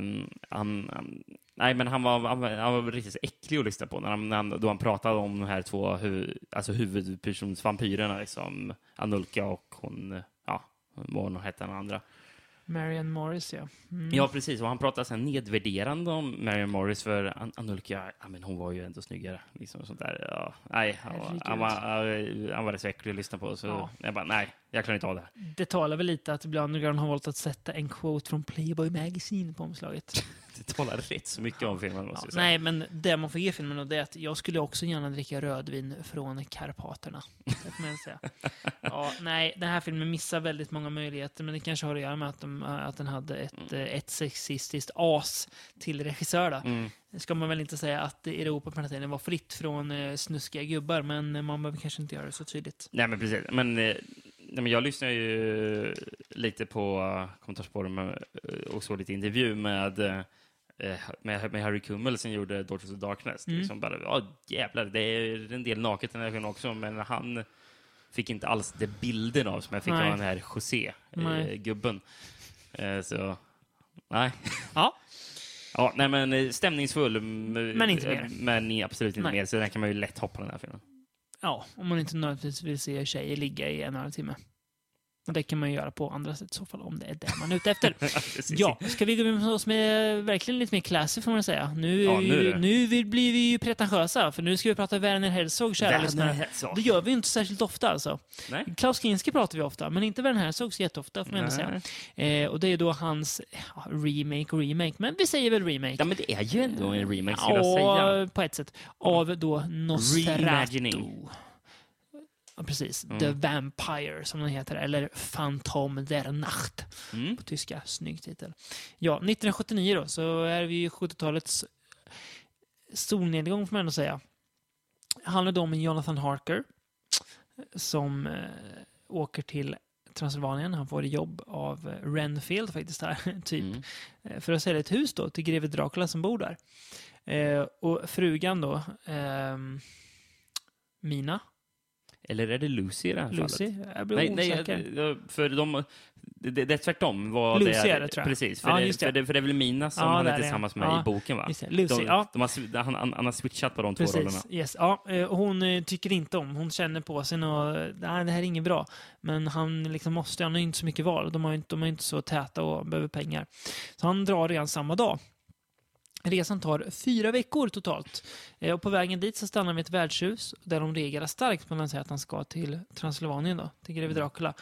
han, han, nej, men han var, han, var, han var riktigt äcklig att lyssna på när han, när han, då han pratade om de här två hu, alltså huvudpersonsvampyrerna, liksom Anulka och hon, ja, vad hon hette den andra. Marianne Morris, ja. Mm. Ja, precis. Och han pratade sen nedvärderande om Marion Morris för An Anulka, ja, men hon var ju ändå snyggare. Liksom sånt där. Ja, nej, han var, han, var, han var rätt så äcklig att lyssna på. Så Ja. jag bara, nej, jag klarar inte av det. här. Det talar väl lite att Underground har valt att sätta en quote från Playboy Magazine på omslaget. Det talar rätt så mycket om filmen, måste Ja, jag säga. nej, men det man får ge filmen och det är att jag skulle också gärna dricka rödvin från Karpaterna. Ja, nej, den här filmen missar väldigt många möjligheter, men det kanske har att göra med att, de, att den hade ett, eh, ett sexistiskt as till regissör. Då. Mm. Ska man väl inte säga att Europa på den här tiden var fritt från eh, snuskiga gubbar, men eh, man behöver kanske inte göra det så tydligt. Nej, men precis. Men, eh, nej, men jag lyssnar ju lite på kommentarsspåren och såg lite intervju med, eh, med, med Harry Kummel som gjorde Daughters of Darkness. Mm. Liksom bara, ja jävlar, det är en del naket i den här filmen också, men han fick inte alls det bilden av som jag fick Nej. av den här José, eh, Nej. gubben. Eh, så, nej. Ja. Ja, nej men eh, stämningsfull. Men inte mer. Men absolut inte Nej. mer, så den kan man ju lätt hoppa den här filmen. Ja, om man inte nödvändigtvis vill se tjejer ligga i en och en halv timme. Och det kan man ju göra på andra sätt i så fall, om det är det man är ute efter. Ja, ska vi gå med oss med verkligen lite mer classy får man säga. Nu, Ja, nu nu blir vi ju pretentiösa, för nu ska vi prata Werner Herzog, kära Werner lyssnare. Herzog. Det gör vi inte särskilt ofta alltså. Nej. Klaus Kinski pratar vi ofta, men inte Werner Herzog så jätteofta får man ändå säga. Eh, och det är då hans ja, remake och remake, men vi säger väl remake. Ja, men det är ju ändå en remake, skulle jag säga. Ja, på ett sätt. Av då Nosferatu. Reimagining. Precis. Mm. The Vampire, som den heter. Eller Phantom der Nacht Mm. på tyska. Snygg titel. Ja, 1979 då, så är vi i 70-talets solnedgång får man ändå säga. Det handlar då om Jonathan Harker som eh, åker till Transylvanien. Han får jobb av eh, Renfield faktiskt här, typ. Mm. Eh, för att sälja ett hus då till greve Dracula som bor där. Eh, och frugan då, ehm, Mina, Eller är det Lucy i det här Lucy, fallet? jag blir Nej, nej, osäker. jag- för de, det, det är tvärtom. Vad Lucy det är det, tror jag. Precis, för, Ja, det, just det. för, det, för det är väl Mina som Ja, han är är tillsammans med Ja, i boken, va? Just det, Lucy, de, ja. de har, han, han, han har switchat på de två rollerna. Precis, yes. ja, eh, och hon eh, tycker inte om, hon känner på sig och nej, det här är inget bra. Men han liksom måste, han har ju inte så mycket val. De har ju inte, de är inte så täta och behöver pengar. Så han drar redan samma dag. Resan tar fyra veckor totalt. Eh, Och på vägen dit så stannar han vid ett värdshus där de reagerar starkt på när han säger att han ska till Transylvanien, då, till greve Dracula.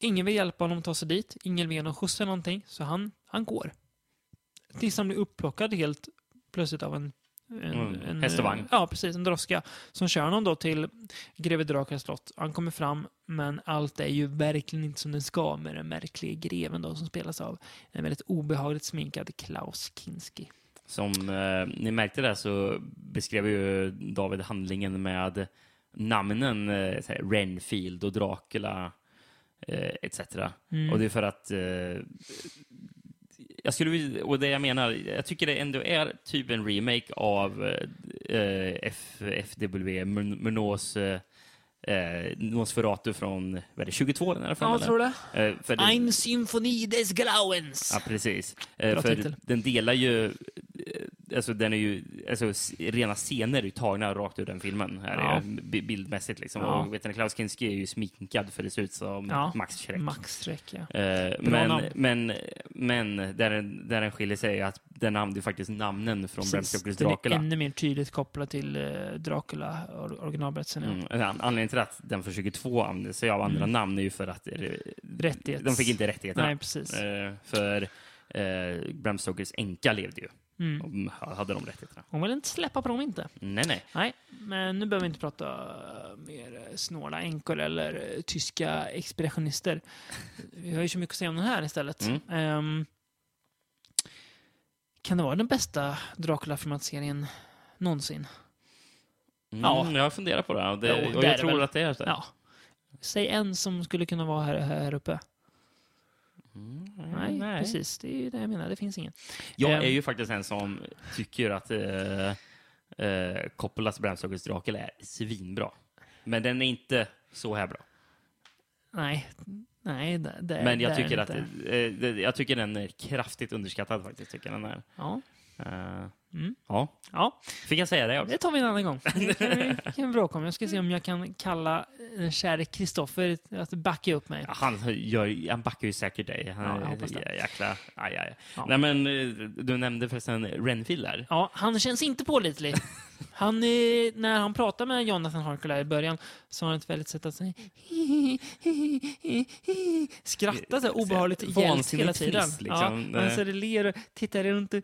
Ingen vill hjälpa honom att ta sig dit, ingen vill ge honom skjuts eller någonting, så han, han går. Tills han blir upplockad helt plötsligt av en Mm, häst och vagn. Ja, precis. En droska som kör honom då till greve Draculas slott. Han kommer fram, men allt är ju verkligen inte som det ska med den märkliga greven då som spelas av en väldigt obehagligt sminkad Klaus Kinski. Som eh, ni märkte där så beskrev ju David handlingen med namnen eh, Renfield och Dracula eh, etc. Mm. Och det är för att eh, jag skulle och det jag menar, jag tycker det ändå är typ en remake av eh, F, FW, Mun- Murnås eh, eh, Nosferatu från, vad är det, 22 den här Ja, jag tror det. Eh, för Symphony des Grauens. Ja, precis. Eh, Bra för titel. den delar ju... eh, Alltså, den är ju... Alltså, rena scener är ju tagna rakt ur den filmen. Här Ja. är bi- bildmässigt liksom. Ja. Och vet ni, Klaus Kinski är ju sminkad för det ser ut som Ja. Max Schreck. Max Schreck, ja. Eh, men, men, men där, där den skiljer sig är att den använder faktiskt namnen från Bram. Stokers Den är Dracula. ännu mer tydligt kopplad till eh, Dracula, or- originalberättelsen. Mm. en an- Anledningen till att den för 22 använder sig av andra Mm. namn är ju för att eh, Rättighets... de fick inte rättigheterna. Nej, precis. Eh, för eh, Bram Stokers änka levde ju. Mm. Hade de rättigheterna. Hon vill inte släppa på dem inte. Nej, nej. Nej, men nu behöver vi inte prata eh, mer eh, snåla änkor eller eh, tyska expeditionister. Vi har ju så mycket att säga om den här istället. Mm. Ehm, kan det vara den bästa Dracula-filmatiseringen någonsin? Mm, Ja. Jag funderar på det. Det, Jo, och det jag det tror väl. att det är så. Ja. Säg en som skulle kunna vara här, här uppe. Mm, Nej, precis. Det är ju det jag menar. Det finns ingen. Jag Ehm. är ju faktiskt en som tycker att eh, eh, Coppolas Bram Stokers Dracula är svinbra. Men den är inte så här bra. Nej, nej det, det, Men det jag är tycker, att, eh, det- jag tycker den är kraftigt underskattad faktiskt. Tycker den är. Ja. Eh, Mm. ja, ja, fick jag säga det också? det tar vi en annan gång. Det kan vi, kan vi bråka om. Jag ska se om jag kan kalla den käre Kristoffer att backa upp mig. Ja, Han, gör, han backar ju säkert dig. Han Ja, hoppas det. jä- jäkla... Aj, aj. Ja. Nej, men eh, du nämnde förresten Renfield där. Ja, han känns inte pålitlig. Han, eh, när han pratar med Jonathan Harker i början så har han ett väldigt sätt att säga skratta så här obehagligt Vansinnigt hela tiden. liksom. Ja, han så det ler och tittar runt och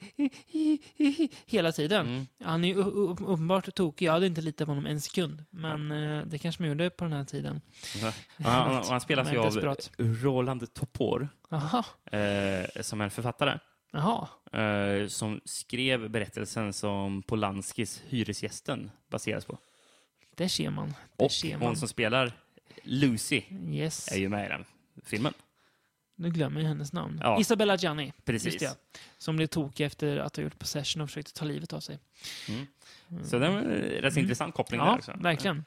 hela tiden. Mm. Han är uppenbart tokig. Jag hade inte litat på honom en sekund. Men eh, det kanske man gjorde på den här tiden. Ja, Han, han, han spelas ju är av. Roland Topor, eh, som är en författare. Jaha. Eh, som skrev berättelsen som Polanskis Hyresgästen baseras på. Där ser man. Där Och ser man. hon som spelar Lucy Yes. är ju med i den filmen. Nu glömmer jag hennes namn. Ja. Isabella Gianni. Precis. Det. Som blev tokig efter att ha gjort Possession och försökte ta livet av sig. Mm. Så det var en rätt så intressant koppling där Ja, också. verkligen.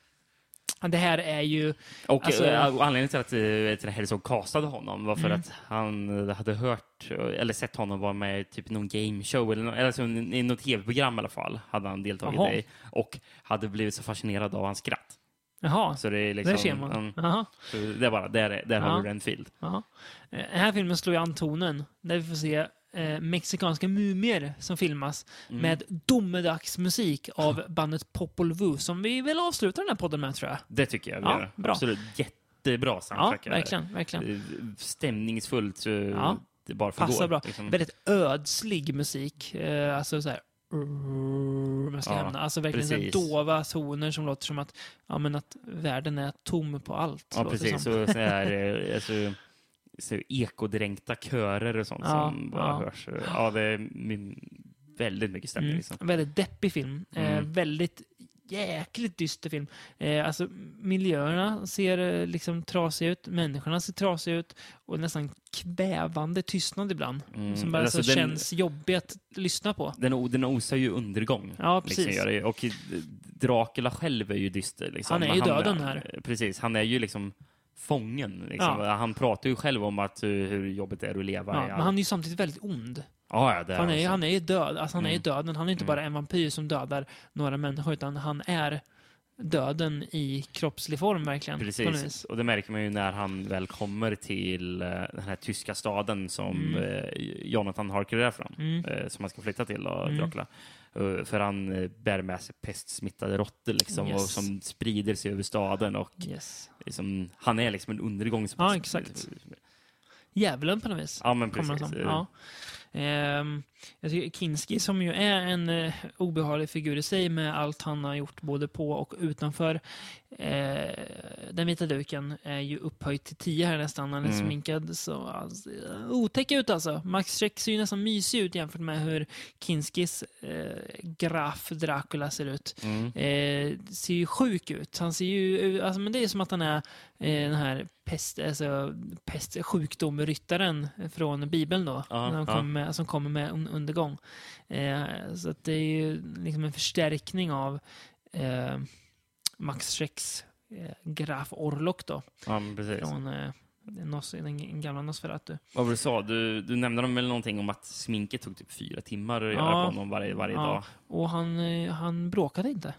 Det här är ju... Och, Alltså- eh, anledningen till att eh, vet du, Herzog castade honom var för Mm. att han hade hört eller sett honom vara med i typ någon gameshow eller, nå- eller alltså, i något tv-program i alla fall hade han deltagit Jaha. i och hade blivit så fascinerad av hans skratt. Jaha, Så det är liksom... där ser man. så det är bara, där, är- där har du Renfield. jaha. Eh, Den här filmen slår ju an tonen, där vi får se eh, mexikanska mumier som filmas Mm. med domedagsmusik av bandet Popol Vuh, som vi väl avslutar den här podden med, tror jag. Det tycker jag. vi Ja, gör. bra. Absolut. Jättebra Ja, soundtrack. det. verkligen, verkligen. Eh, Stämningsfullt. Så Ja. Bara Passar förgår. bra. Liksom. Väldigt ödslig musik. Eh, alltså så här... Jag ska Ja, hämna. Alltså verkligen så precis. dova toner som låter som att, ja, men att världen är tom på allt. Ja, precis. som. Så, så här, eh, alltså, så ekodränkta körer och sånt Ja, som bara ja. hörs. Ja, det är väldigt mycket stämning. Mm. Liksom. Väldigt deppig film. Eh, Mm. väldigt jäkligt dyster film. Eh, alltså, miljöerna ser eh, liksom trasiga ut, människorna ser trasiga ut och nästan kvävande tystnad ibland. Mm. Som bara Alltså, så den- känns jobbig att lyssna på. Den, den osar ju undergång. Ja, precis. Liksom, gör det. och eh, Dracula själv är ju dyster. Liksom. Han är ju döden här. eh, Precis, han är ju liksom fången. Liksom. Han pratar ju själv om att, eh, hur jobbigt det är att leva. Ja, men han är ju samtidigt väldigt ond. ja, ja, Han är, alltså. han är död. Alltså, han är Mm. döden. Han är inte Mm. bara en vampyr som dödar några människor, utan han är döden i kroppslig form verkligen. Precis, och det märker man ju när han väl kommer till eh, den här tyska staden som Mm. eh, Jonathan Harker är från, Mm. som han ska flytta till, då, Mm. Dracula. Eh, för han eh, bär med sig pestsmittade råttor liksom, och Yes. som sprider sig över staden. Och Yes. liksom, han är liksom en undergångs... Ja, exakt. Djävulen på något vis. Ja, men precis. Ja. Jag tycker Kinski, som ju är en eh, obehaglig figur i sig med allt han har gjort både på och utanför eh, den vita duken, är ju upphöjt till 10 här nästan. Han är Mm. sminkad så alltså, otäck ut alltså. Max Schreck ser ju nästan mysig ut jämfört med hur Kinskis eh, graf Dracula ser ut. Mm. Eh, ser ju sjuk ut. Han ser ju, alltså, men det är som att han är eh, den här pest, alltså, pest, sjukdomryttaren från Bibeln då. Ja, när han ja. kommer med, som kommer med undergång. Eh, så att det är ju liksom en förstärkning av eh, Max Schrecks eh, Graf Orlok då. Ja, precis. Från eh, Nos, den gamla Nosferatu. Vad var det du sa? Du, du nämnde väl någonting om att sminket tog typ fyra timmar att göra Ja. på honom varje, varje Ja. dag. Och han, eh, han bråkade inte.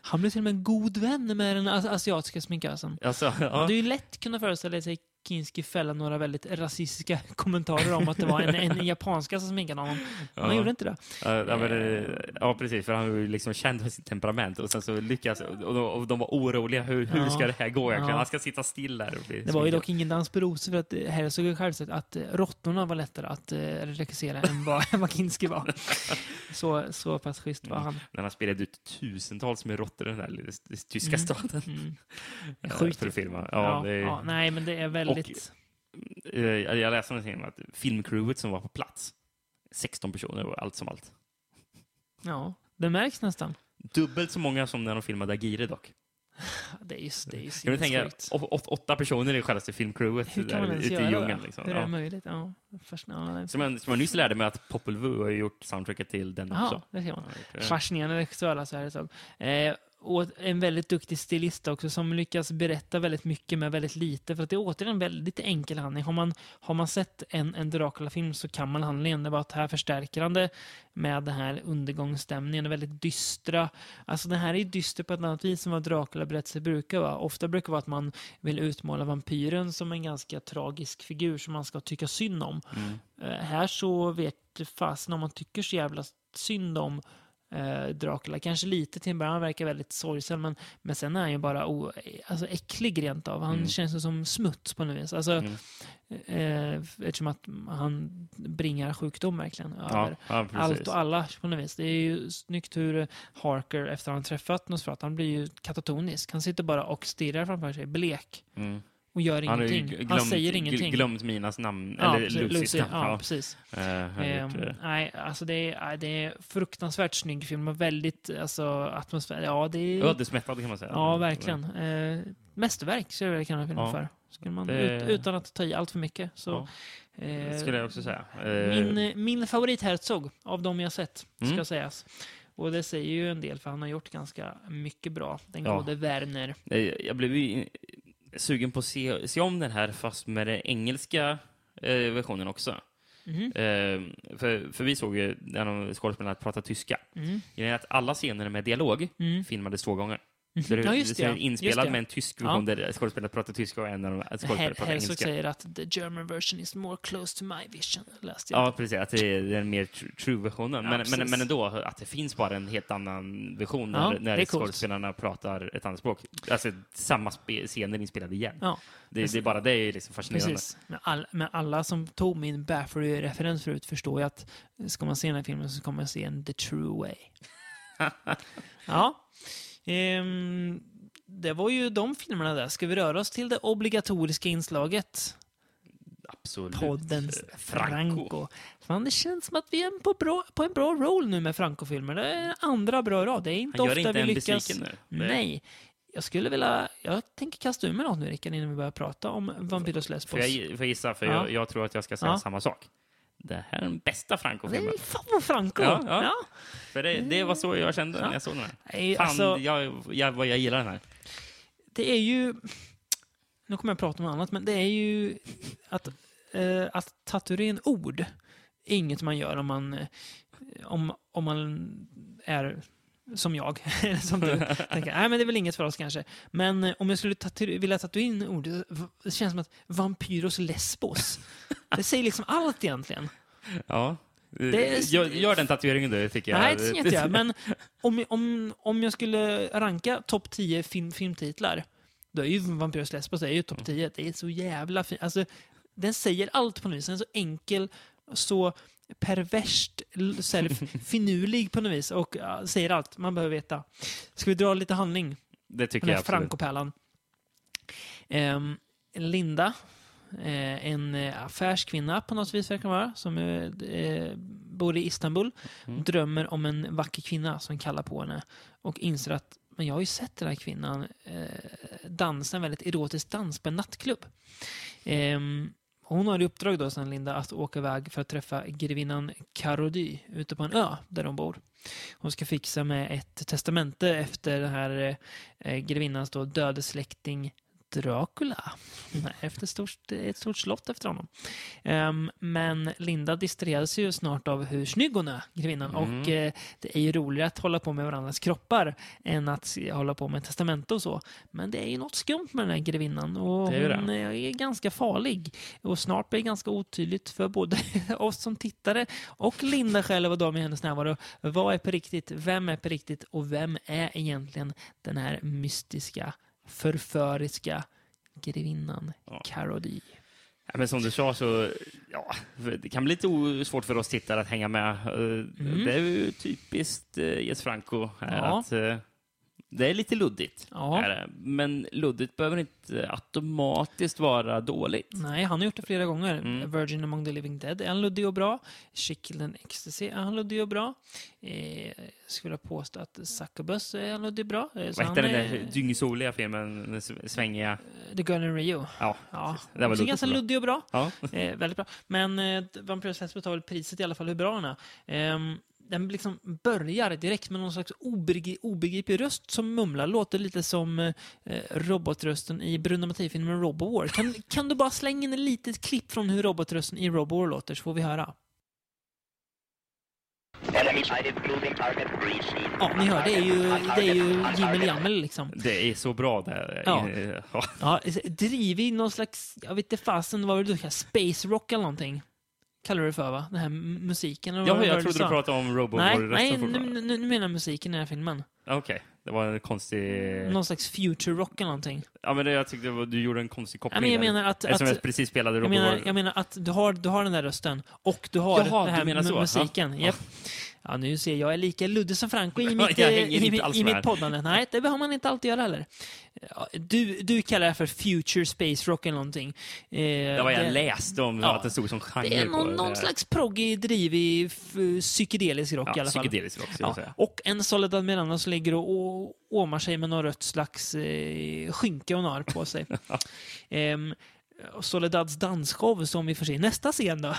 Han blev till och med en god vän med den as- asiatiska sminkösen. Alltså, Ja. Det är ju lätt kunna föreställa sig Kinski fälla några väldigt rasistiska kommentarer om att det var en, en japanska som sminkade honom. Men han gjorde inte det. Ja, ja, men, ja, precis. För han var ju liksom känd för sitt temperament och sen så lyckas och de, och de var oroliga. Hur, hur Ja. ska det här gå egentligen? Ja. Han ska sitta still där Det var ju sminkad. dock ingen dans på rosor för att eh, Herzog själv sagt att eh, råttorna var lättare att eh, regissera än vad, vad Kinski var. Så, så pass schysst var han. När han spelade ut tusentals med råttor i den s- tyska Mm. staden. Mm. Sjukt. För att filma. Ja, Ja, är, ja, nej, men det är väldigt... eh, jag läste någonting om att filmcrewet som var på plats, 16 personer och allt som allt. Ja, det märks nästan. Dubbelt så många som när de filmade Agire dock. Det är ju, det är ju Kan du tänka, sinnessjukt. å- å- åtta personer i självaste filmcrewet Hur kan man där ens ute i göra djungeln. det? Liksom. Hur är det Ja. möjligt? Ja, nej. Som, jag, som jag nyss lärde mig att Popol Vuh har gjort soundtracket till den Jaha, också. det ser man. Det- Fascinerande regissör alltså, Herzog. Eh, och en väldigt duktig stilist också som lyckas berätta väldigt mycket med väldigt lite. För att det är återigen en väldigt enkel handling. Har man, har man sett en, en Dracula-film så kan man handlingen. Det är bara att här förstärker han det med den här undergångsstämningen. Det är väldigt dystra. Alltså den här är dyster på ett annat vis än vad Dracula-berättelser brukar vara. Ofta brukar det vara att man vill utmåla vampyren som en ganska tragisk figur som man ska tycka synd om. Mm. Eh, här så vet fasen om man tycker så jävla synd om eh, Dracula. Kanske lite till en början, han verkar väldigt sorgsen, men, men sen är han ju bara o, alltså äcklig rent av. Han Mm. känns som smuts på något vis. Alltså, Mm. eh, eftersom att han bringar sjukdom verkligen Ja, över ja, allt och alla på något vis. Det är ju snyggt hur Harker, efter han träffat Nosferatu, han blir ju katatonisk. Han sitter bara och stirrar framför sig, blek, Mm. Och gör Han ingenting. glömt, han säger ingenting. glömt Minas namn, ja, eller Lucys Lucy, namn. ja, Ja. precis. Eh, Ehm, eh, nej, alltså det är, det är fruktansvärt snygg film och väldigt alltså, atmosfär. Ja, det är... Ödesmättad kan man säga. Ja, verkligen. Eh, mästerverk skulle jag kalla filmen Ja. för. Skulle man, Det- ut, utan att ta i allt för mycket. Så, Ja, eh, det skulle jag också säga. Eh, min, min favorit Herzog, av de jag sett, ska Mm. sägas. Och det säger ju en del, för han har gjort ganska mycket bra. Den Ja. gode Werner. jag blev ju sugen på att se, se om den här, fast med den engelska eh, versionen också. Eh, för, för vi såg ju en av skådespelarna prata tyska. Mm. Att alla scener med dialog Mm. filmades två gånger. Där Ja, just det, är ja. inspelad det. med en tysk version där skådespelaren pratar tyska och en av de skådespelarna pratar engelska. säger att the German version is more close to my vision, läste jag. Ja, precis. Att det är den mer tr- true-versionen. Ja, men, men, men ändå, att det finns bara en helt annan version Ja, när, när skådespelarna pratar ett annat språk. Alltså samma scener inspelade igen. Ja, Det, det är bara det är liksom fascinerande. precis. Men, all, men alla som tog min Baffery-referens förut förstår ju att ska man se den här filmen så kommer man se en the true way. ja. Ehm, det var ju de filmerna där. Ska vi röra oss till det obligatoriska inslaget? Absolut. Poddens Franco. Fan, det känns som att vi är på, bra, på en bra roll nu med Franco-filmer. Det är andra bra rad. Det är inte Han gör ofta inte vi lyckas... besviken nu. Det- Nej. Jag skulle vilja... Jag tänker kasta ur mig något nu, Rickard, innan vi börjar prata om Vampyros Lesbos. Får jag, får jag gissa? För Ja. jag, jag tror att jag ska säga Ja. samma sak. Det här är den bästa Franco-filmen. är fan vad Franco! Ja, Ja, ja. För det, det var så jag kände när jag såg den här. Nej, Fan, alltså, jag, jag, vad jag gillar den här. det är ju... Nu kommer jag prata om annat, men det är ju att, eh, att tatuera ord är inget man gör om man, eh, om, om man är som jag. Som du. Tänker, nej, men det är väl inget för oss kanske. Men eh, om jag skulle tatu vilja tatuera in ord, det känns som att Vampyros Lesbos. Det säger liksom allt egentligen. Ja. Är- Gör, gör den tatueringen du, tycker jag. Nej, det ser inte jag. Men om, om, om jag skulle ranka topp 10 film, filmtitlar, då är ju Vampyros Lesbos det är ju topp 10. Det är så jävla fint. Alltså, den säger allt på något vis. Den är så enkel, så perverst, så finurlig på något vis och ja, säger allt man behöver veta. Ska vi dra lite handling? Det tycker Den jag här absolut. Francopärlan. Ehm, Linda, en eh, affärskvinna på något vis verkar vara, som eh, eh, bor i Istanbul, Mm. drömmer om en vacker kvinna som kallar på henne och inser att men jag har ju sett den här kvinnan eh, dansa en väldigt erotisk dans på en nattklubb. Ehm, hon har i uppdrag då, sen Linda, att åka iväg för att träffa grevinnan Karody ute på en ö där de bor. Hon ska fixa med ett testamente efter den här eh, grevinnans då döde släkting Dracula. Efter ett stort, ett stort slott efter honom. Ehm, men Linda distraheras ju snart av hur snygg hon är, grevinnan. Mm. Och eh, det är ju roligare att hålla på med varandras kroppar än att hålla på med testamente och så. Men det är ju något skumt med den här grevinnan och Det är det. hon är ganska farlig. Och snart blir det ganska otydligt för både oss som tittare och Linda själv och de i hennes närvaro. Vad är på riktigt? Vem är på riktigt? Och vem är egentligen den här mystiska, förföriska grevinnan Ja. Karody? Ja, men som du sa så, ja, det kan bli lite svårt för oss tittare att hänga med. Eh, Det är ju typiskt uh, Jes Franco. Ja. att, eh, det är lite luddigt. Är. Men luddigt behöver inte automatiskt vara dåligt. Nej, han har gjort det flera gånger. Mm. Virgin among the living dead är han luddig och bra. And ecstasy är han luddig och bra. Eh, jag skulle vilja påstå att Succubus är han luddig och bra. Eh, Vad hette den är- där dyngsoliga filmen, den svängiga? The Girl in Rio. Ja, Ja, det var luddigt ganska luddig och bra. ja. Eh, väldigt bra. Men eh, Vampyrus Lesbos tar väl priset i alla fall hur bra den är. Den liksom börjar direkt med någon slags obegriplig, obegriplig röst som mumlar. Låter lite som eh, robotrösten i Bruno Mattei-filmen Robowar. Kan, kan du bara slänga in ett litet klipp från hur robotrösten i Robowar låter så får vi höra. Ja, ni hör, det är ju, det är ju Jimmel Jammel liksom. Det är så bra det. Ja. Ja. Ja, drivig någon slags, jag vet inte fasen, vad var det du kallade Space rock eller någonting? Kallar du det för va? Den här musiken? Ja, jag du trodde du sa? pratade om Robo Nej, nej nu, nu, nu menar jag musiken i den här filmen. Okej, det var en konstig... Någon slags future rock eller någonting. Ja, men det, jag tyckte var, du gjorde en konstig Ja, koppling men jag menar att... Eftersom att jag precis spelade jag Robo menar, War. jag menar att du har, du har den där rösten och du har Jaha, den här du menar musiken. Ja. Japp. Ja, nu ser jag, jag är lika luddig som Franco i mitt, eh, i, i mitt poddande. Nej, det behöver man inte alltid göra heller. Du, du kallar det för future space rock eller någonting. Eh, Det var jag det- läste om Ja. att det stod som genre Det är på någon, det. någon slags proggig, drivig, psykedelisk rock i ja, alla fall. psykedelisk rock, Ja, säga. och en Soledad Miranda som ligger och åmar sig med någon rött slags eh, skynke hon har på sig. Och Soledads dansshow som vi får se i nästa scen då.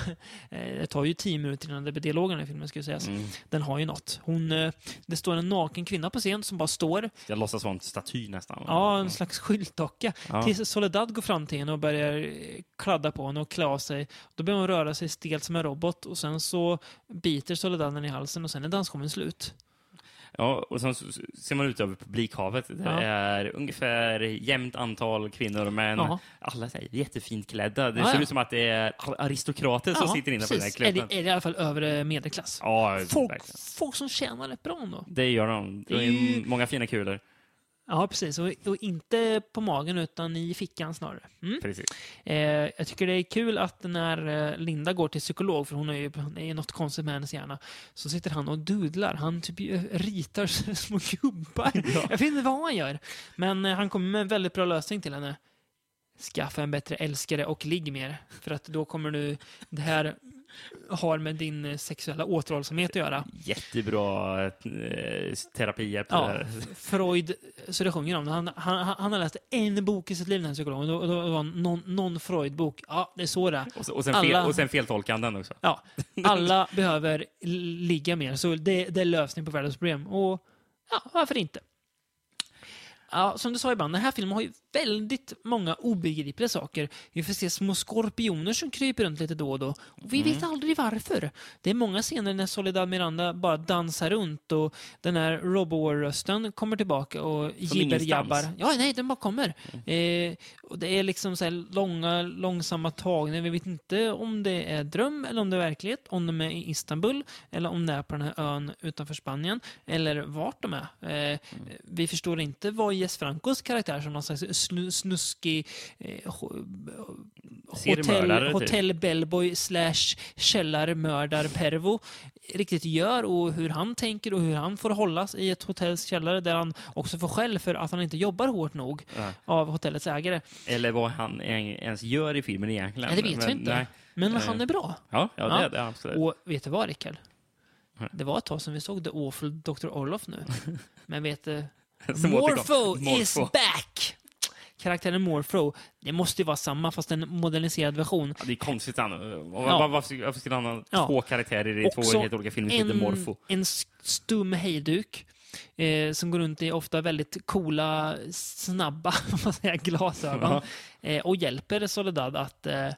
Eh, det tar ju tio minuter innan det blir dialogen i filmen ska jag säga. Mm. Den har ju något. Hon, eh, det står en naken kvinna på scen som bara står. Jag låtsas vara en staty nästan. Ja, en slags skyltdocka. Ja. Tills Soledad går fram till henne och börjar eh, kladda på henne och klä av sig. Då börjar hon röra sig stelt som en robot och sen så biter Soledad henne i halsen och sen är dansshowen slut. Ja, och sen ser man ut över publikhavet. Det Ja. är ungefär jämnt antal kvinnor och män. Ja. Alla är jättefint klädda. Det Ja, ser ut som att det är aristokrater som sitter inne på den här precis. Är klubben. det, är det i alla fall övre medelklass? Ja, Folk, folk som tjänar rätt bra ändå. Det gör de. Det är många fina kulor. Ja, precis. Och, och inte på magen, utan i fickan snarare. Mm. Precis. Eh, jag tycker det är kul att när eh, Linda går till psykolog, för hon är ju är något konstigt med hennes hjärna, så sitter han och dudlar. Han typ eh, ritar små gubbar. Jag vet inte vad han gör. Men eh, han kommer med en väldigt bra lösning till henne. Skaffa en bättre älskare och ligg mer. För att då kommer du... Det här har med din eh, sexuella återhållsamhet att göra. Jättebra eh, terapier på Ja, det. Freud, så det sjunger om det. Han, han, han har läst en bok i sitt liv, den här psykologen. Då var det någon, någon Freud-bok. Ja, det är så det. Och, och, sen fel, Alla- och sen feltolkade den också. Ja, alla behöver ligga mer, så det, det är lösning på världens problem. Och ja, varför inte? Ja, som du sa ibland, den här filmen har ju väldigt många obegripliga saker. Vi får se små skorpioner som kryper runt lite då och då. Och vi vet aldrig varför. Det är många scener när Soledad Miranda bara dansar runt och den här Robowar-rösten kommer tillbaka och jibber-jabbar. Ja, nej, den bara kommer. Eh, och det är liksom så här långa, långsamma tagningar. Vi vet inte om det är dröm eller om det är verklighet. Om de är i Istanbul eller om det är på den här ön utanför Spanien. Eller vart de är. Eh, Vi förstår inte vad Jess Francos karaktär som någon slags snu, snuskig eh, ho- hotell, typ. hotell bellboy slash källarmördarpervo riktigt gör och hur han tänker och hur han får hållas i ett hotells källare där han också får skäll för att han inte jobbar hårt nog Ja. av hotellets ägare. Eller vad han ens gör i filmen egentligen. Nej, det vet Men- vi inte. nej. Men Eh, han är bra. Ja, ja, det Ja. är det absolut. Och vet du vad, Rickard? Det var ett tag sedan vi såg The Awful Dr. Orloff nu. Men vet du? Morpho återkom. is Morpho. back! Karaktären Morpho, det måste ju vara samma fast en moderniserad version. Ja, det är konstigt. Han, Ja. varför, varför skulle han ha Ja. två karaktärer i två Också helt olika filmer som heter Morfo? en stum hejduk. Eh, som går runt i ofta väldigt coola, snabba säger, glasögon. Eh, och hjälper Soledad att eh,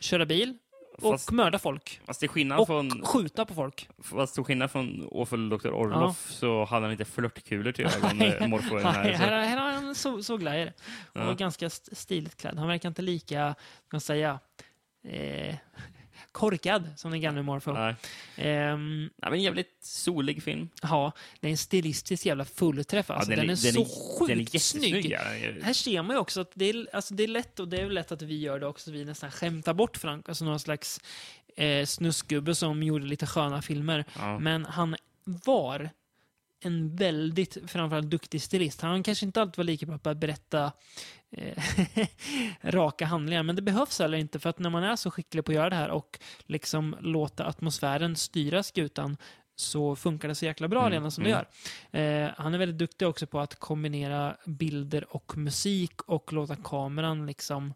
köra bil och Fast- mörda folk. Fast till skillnad Och från, skjuta på folk. fast till skillnad från Awful Dr. Orloff så hade han inte flörtkulor till ögon, Nej. eh, Morfo. Här, här, här, här har han så, sågglajjor. Och Ja. ganska st- stiligt klädd. Han verkar inte lika, kan man säga, eh, korkad som den gamle Morpho. Nej. Ehm, Ja, men jävligt solig film. ja, det är en stilistisk jävla fullträff. Alltså, ja, den, är så sjukt den är jättesnygg. snygg. Ja, den är- Här ser man ju också att det är, alltså det är lätt, och det är väl lätt att vi gör det också, vi nästan skämtar bort Frank, alltså någon slags eh, snuskgubbe som gjorde lite sköna filmer. Ja. Men han var en väldigt, framförallt duktig stilist. Han kanske inte alltid var lika bra på att berätta raka handlingar, men det behövs heller inte för att när man är så skicklig på att göra det här och liksom låta atmosfären styra skutan så funkar det så jäkla bra Mm, redan som det mm. gör. Eh, han är väldigt duktig också på att kombinera bilder och musik och låta kameran liksom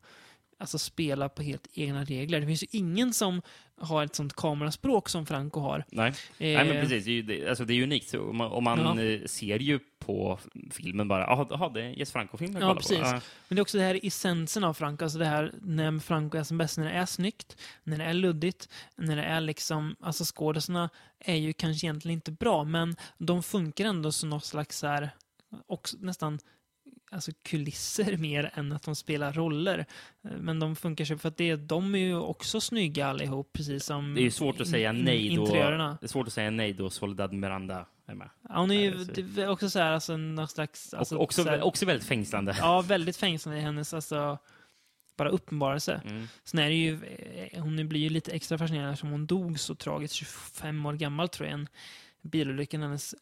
alltså spela på helt egna regler. Det finns ju ingen som har ett sånt kameraspråk som Franco har. Nej. Eh, Nej, men precis. Det är, ju- det, alltså, det är unikt. Så om man, om man Ja. eh, ser ju på filmen bara, jaha, det är en Jess Franco-film Ja, precis. på. Men det är också det här essensen av Franco, alltså det här när Franco är som bäst, när det är snyggt, när det är luddigt, när det är liksom, alltså skådespelarna är ju kanske egentligen inte bra, men de funkar ändå som något slags så här, också nästan alltså kulisser mer än att de spelar roller. Eh, Men de funkar så för att det, de är ju också snygga allihop, precis som Det är ju svårt att säga nej då. Det är svårt att säga nej då Soledad Miranda är med. Ja, hon är ju också så här, alltså någon slags... Alltså, och också, så här, också väldigt fängslande. Ja, väldigt fängslande i hennes alltså, bara uppenbarelse. Mm. Sen är det ju, eh, hon blir ju lite extra fascinerande som hon dog så tragiskt, 25 år gammal tror jag, en bilolycka. Hennes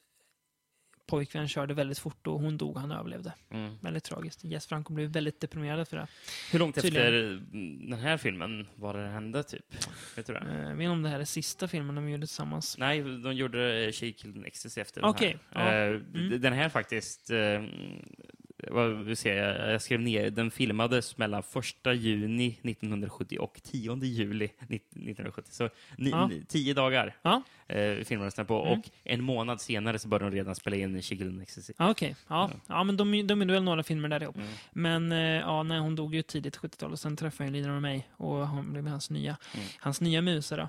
pojkvän körde väldigt fort och hon dog, han överlevde. Mm. Väldigt tragiskt. Jess Franco blev väldigt deprimerad för det. Hur långt Tydligen. efter den här filmen var det hände, typ? Vet du det? Eh, Jag vet om det här är sista filmen de gjorde tillsammans. Nej, de gjorde She Killed Ecstasy efter Okej, den här. ja. Eh, Mm. Den här faktiskt, eh, vad vi ser, jag jag skrev ner, den filmades mellan 1 juni 1970 och 10 juli 1970. Så ni, Ja. tio dagar Ja, eh, filmades den på Mm. och en månad senare så började de redan spela in Children Ecstasy. ja okej. Ja. ja, men de, de är väl några filmer där ihop. Mm. Men eh, ja, nej, hon dog ju tidigt 70-tal och sen träffade jag Lina och mig och hon blev hans nya, Mm. hans nya musa då.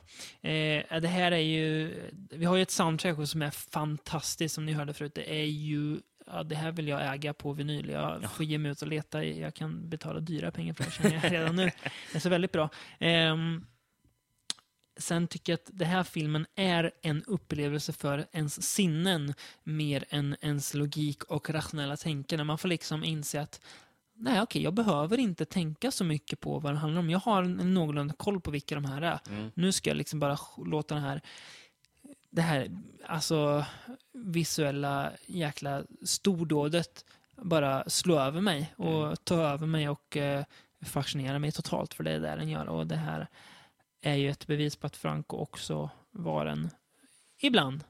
Eh, det här är ju, vi har ju ett soundtrack som är fantastiskt som ni hörde förut. Det är ju, ja, det här vill jag äga på vinyl. Jag får ge mig ut och leta. Jag kan betala dyra pengar för det känner jag redan nu. Det är så väldigt bra. Ehm, Sen tycker jag att den här filmen är en upplevelse för ens sinnen mer än ens logik och rationella tänkande. Man får liksom inse att nej, okej, jag behöver inte tänka så mycket på vad det handlar om. Jag har någorlunda koll på vilka de här är. Mm. Nu ska jag liksom bara låta den här det här alltså visuella jäkla stordådet bara slå över mig och Mm. ta över mig och eh, fascinera mig totalt för det är det den gör. Och det här är ju ett bevis på att Franco också var en, ibland,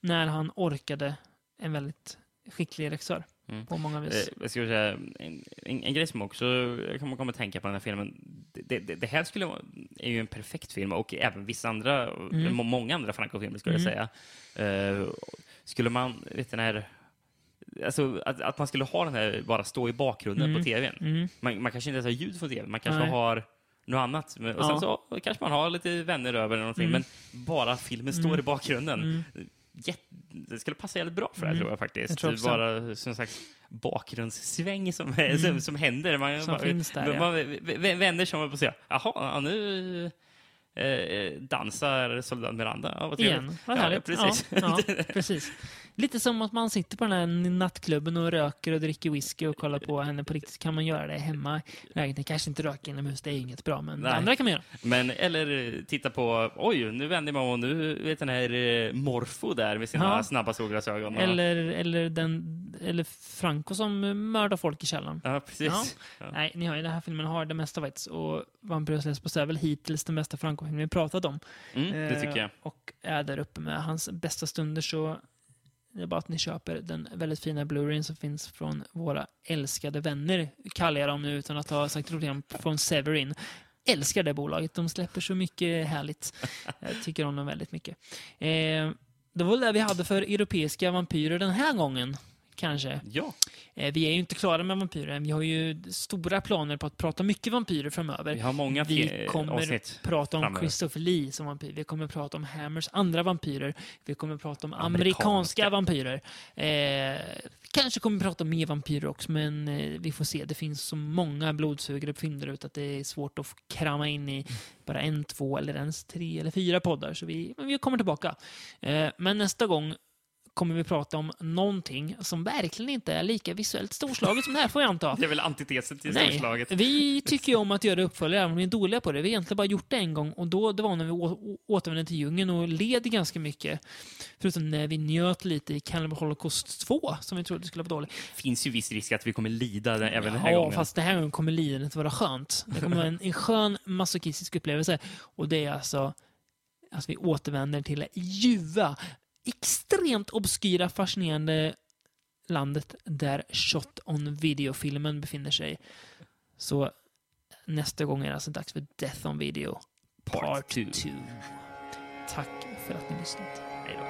när han orkade, en väldigt skicklig regissör Mm. på många vis. Eh, jag ska säga, en, en, en grej som också jag kommer komma att tänka på den här filmen. Det, det, det här skulle är ju en perfekt film och även vissa andra, Mm. må- många andra Franco-filmer skulle jag Mm. säga. Eh, skulle man, vet den här, alltså att, att man skulle ha den här bara stå i bakgrunden Mm. på tvn. Mm. Man, man kanske inte ens har ljud från tvn, man kanske Nej. har något annat. Och Ja. sen så kanske man har lite vänner över eller någonting, Mm. men bara filmen står Mm. i bakgrunden. Jätte, det skulle passa jävligt bra för det här Mm. tror jag faktiskt. Jag tror bara som sagt bakgrundssväng som, Mm. som, som händer. Man, Som finns där, man, ja. man, v- v- vänner som på säga, jaha, ja, nu eh, dansar Soldat Miranda. Ja, vad trevligt. Igen. Vad Ja, härligt. precis. Ja, ja, precis. Lite som att man sitter på den här nattklubben och röker och dricker whisky och kollar på henne på riktigt. Kan man göra det hemma lägenheten? Kanske inte röka inomhus, det är inget bra, men det Nej. andra kan man göra. Men, eller eh, titta på, oj, nu vänder man och nu vet den här eh, Morfo där med sina Ja. snabba solglasögon. Eller, eller, den, eller Franco som mördar folk i källaren. Ja, precis. Ja. Nej, ni har ju den här filmen har det mesta faktiskt. Och Vampyrus Lesbos är väl hittills den bästa Franco-filmen vi pratat om. Mm, det tycker jag. Eh, Och är där uppe med hans bästa stunder så det är bara att ni köper den väldigt fina Blu-rayen som finns från våra älskade vänner, kallar jag dem nu utan att ha sagt problem, från Severin. Älskar det bolaget, de släpper så mycket härligt. Jag tycker om dem väldigt mycket. Eh, det var väl det vi hade för europeiska vampyrer den här gången, kanske. Ja, Eh, vi är ju inte klara med vampyrer än. Vi har ju stora planer på att prata mycket vampyrer framöver. vi har många Vi kommer avsnitt. prata om framöver. Christopher Lee som vampyr. Vi kommer prata om Hammers andra vampyrer. Vi kommer prata om Amerikanska. amerikanska vampyrer. Eh, kanske kommer prata om mer vampyrer också, men eh, vi får se. Det finns så många blodsugare på ute att det är svårt att krama in i bara en, två eller ens tre eller fyra poddar. Så vi, men vi kommer tillbaka. Eh, men nästa gång kommer vi prata om någonting som verkligen inte är lika visuellt storslaget som det här, får jag anta. Det är väl antitesen till Nej, storslaget. vi tycker ju om att göra uppföljare, även om vi är dåliga på det. Vi har egentligen bara gjort det en gång och då, det var när vi återvände till djungeln och led ganska mycket. Förutom när vi njöt lite i Cannibal Holocaust 2, som vi trodde skulle vara dålig. finns ju viss risk att vi kommer lida den, även den här ja, gången. fast det här gången kommer lidandet vara skönt. Det kommer vara en, en skön masochistisk upplevelse. Och det är alltså att vi återvänder till det ljuva, extremt obskyra, fascinerande landet där Shot on Video-filmen befinner sig. Så nästa gång är det alltså dags för Death on Video Part Part two. 2. Tack för att ni lyssnat. Hej då.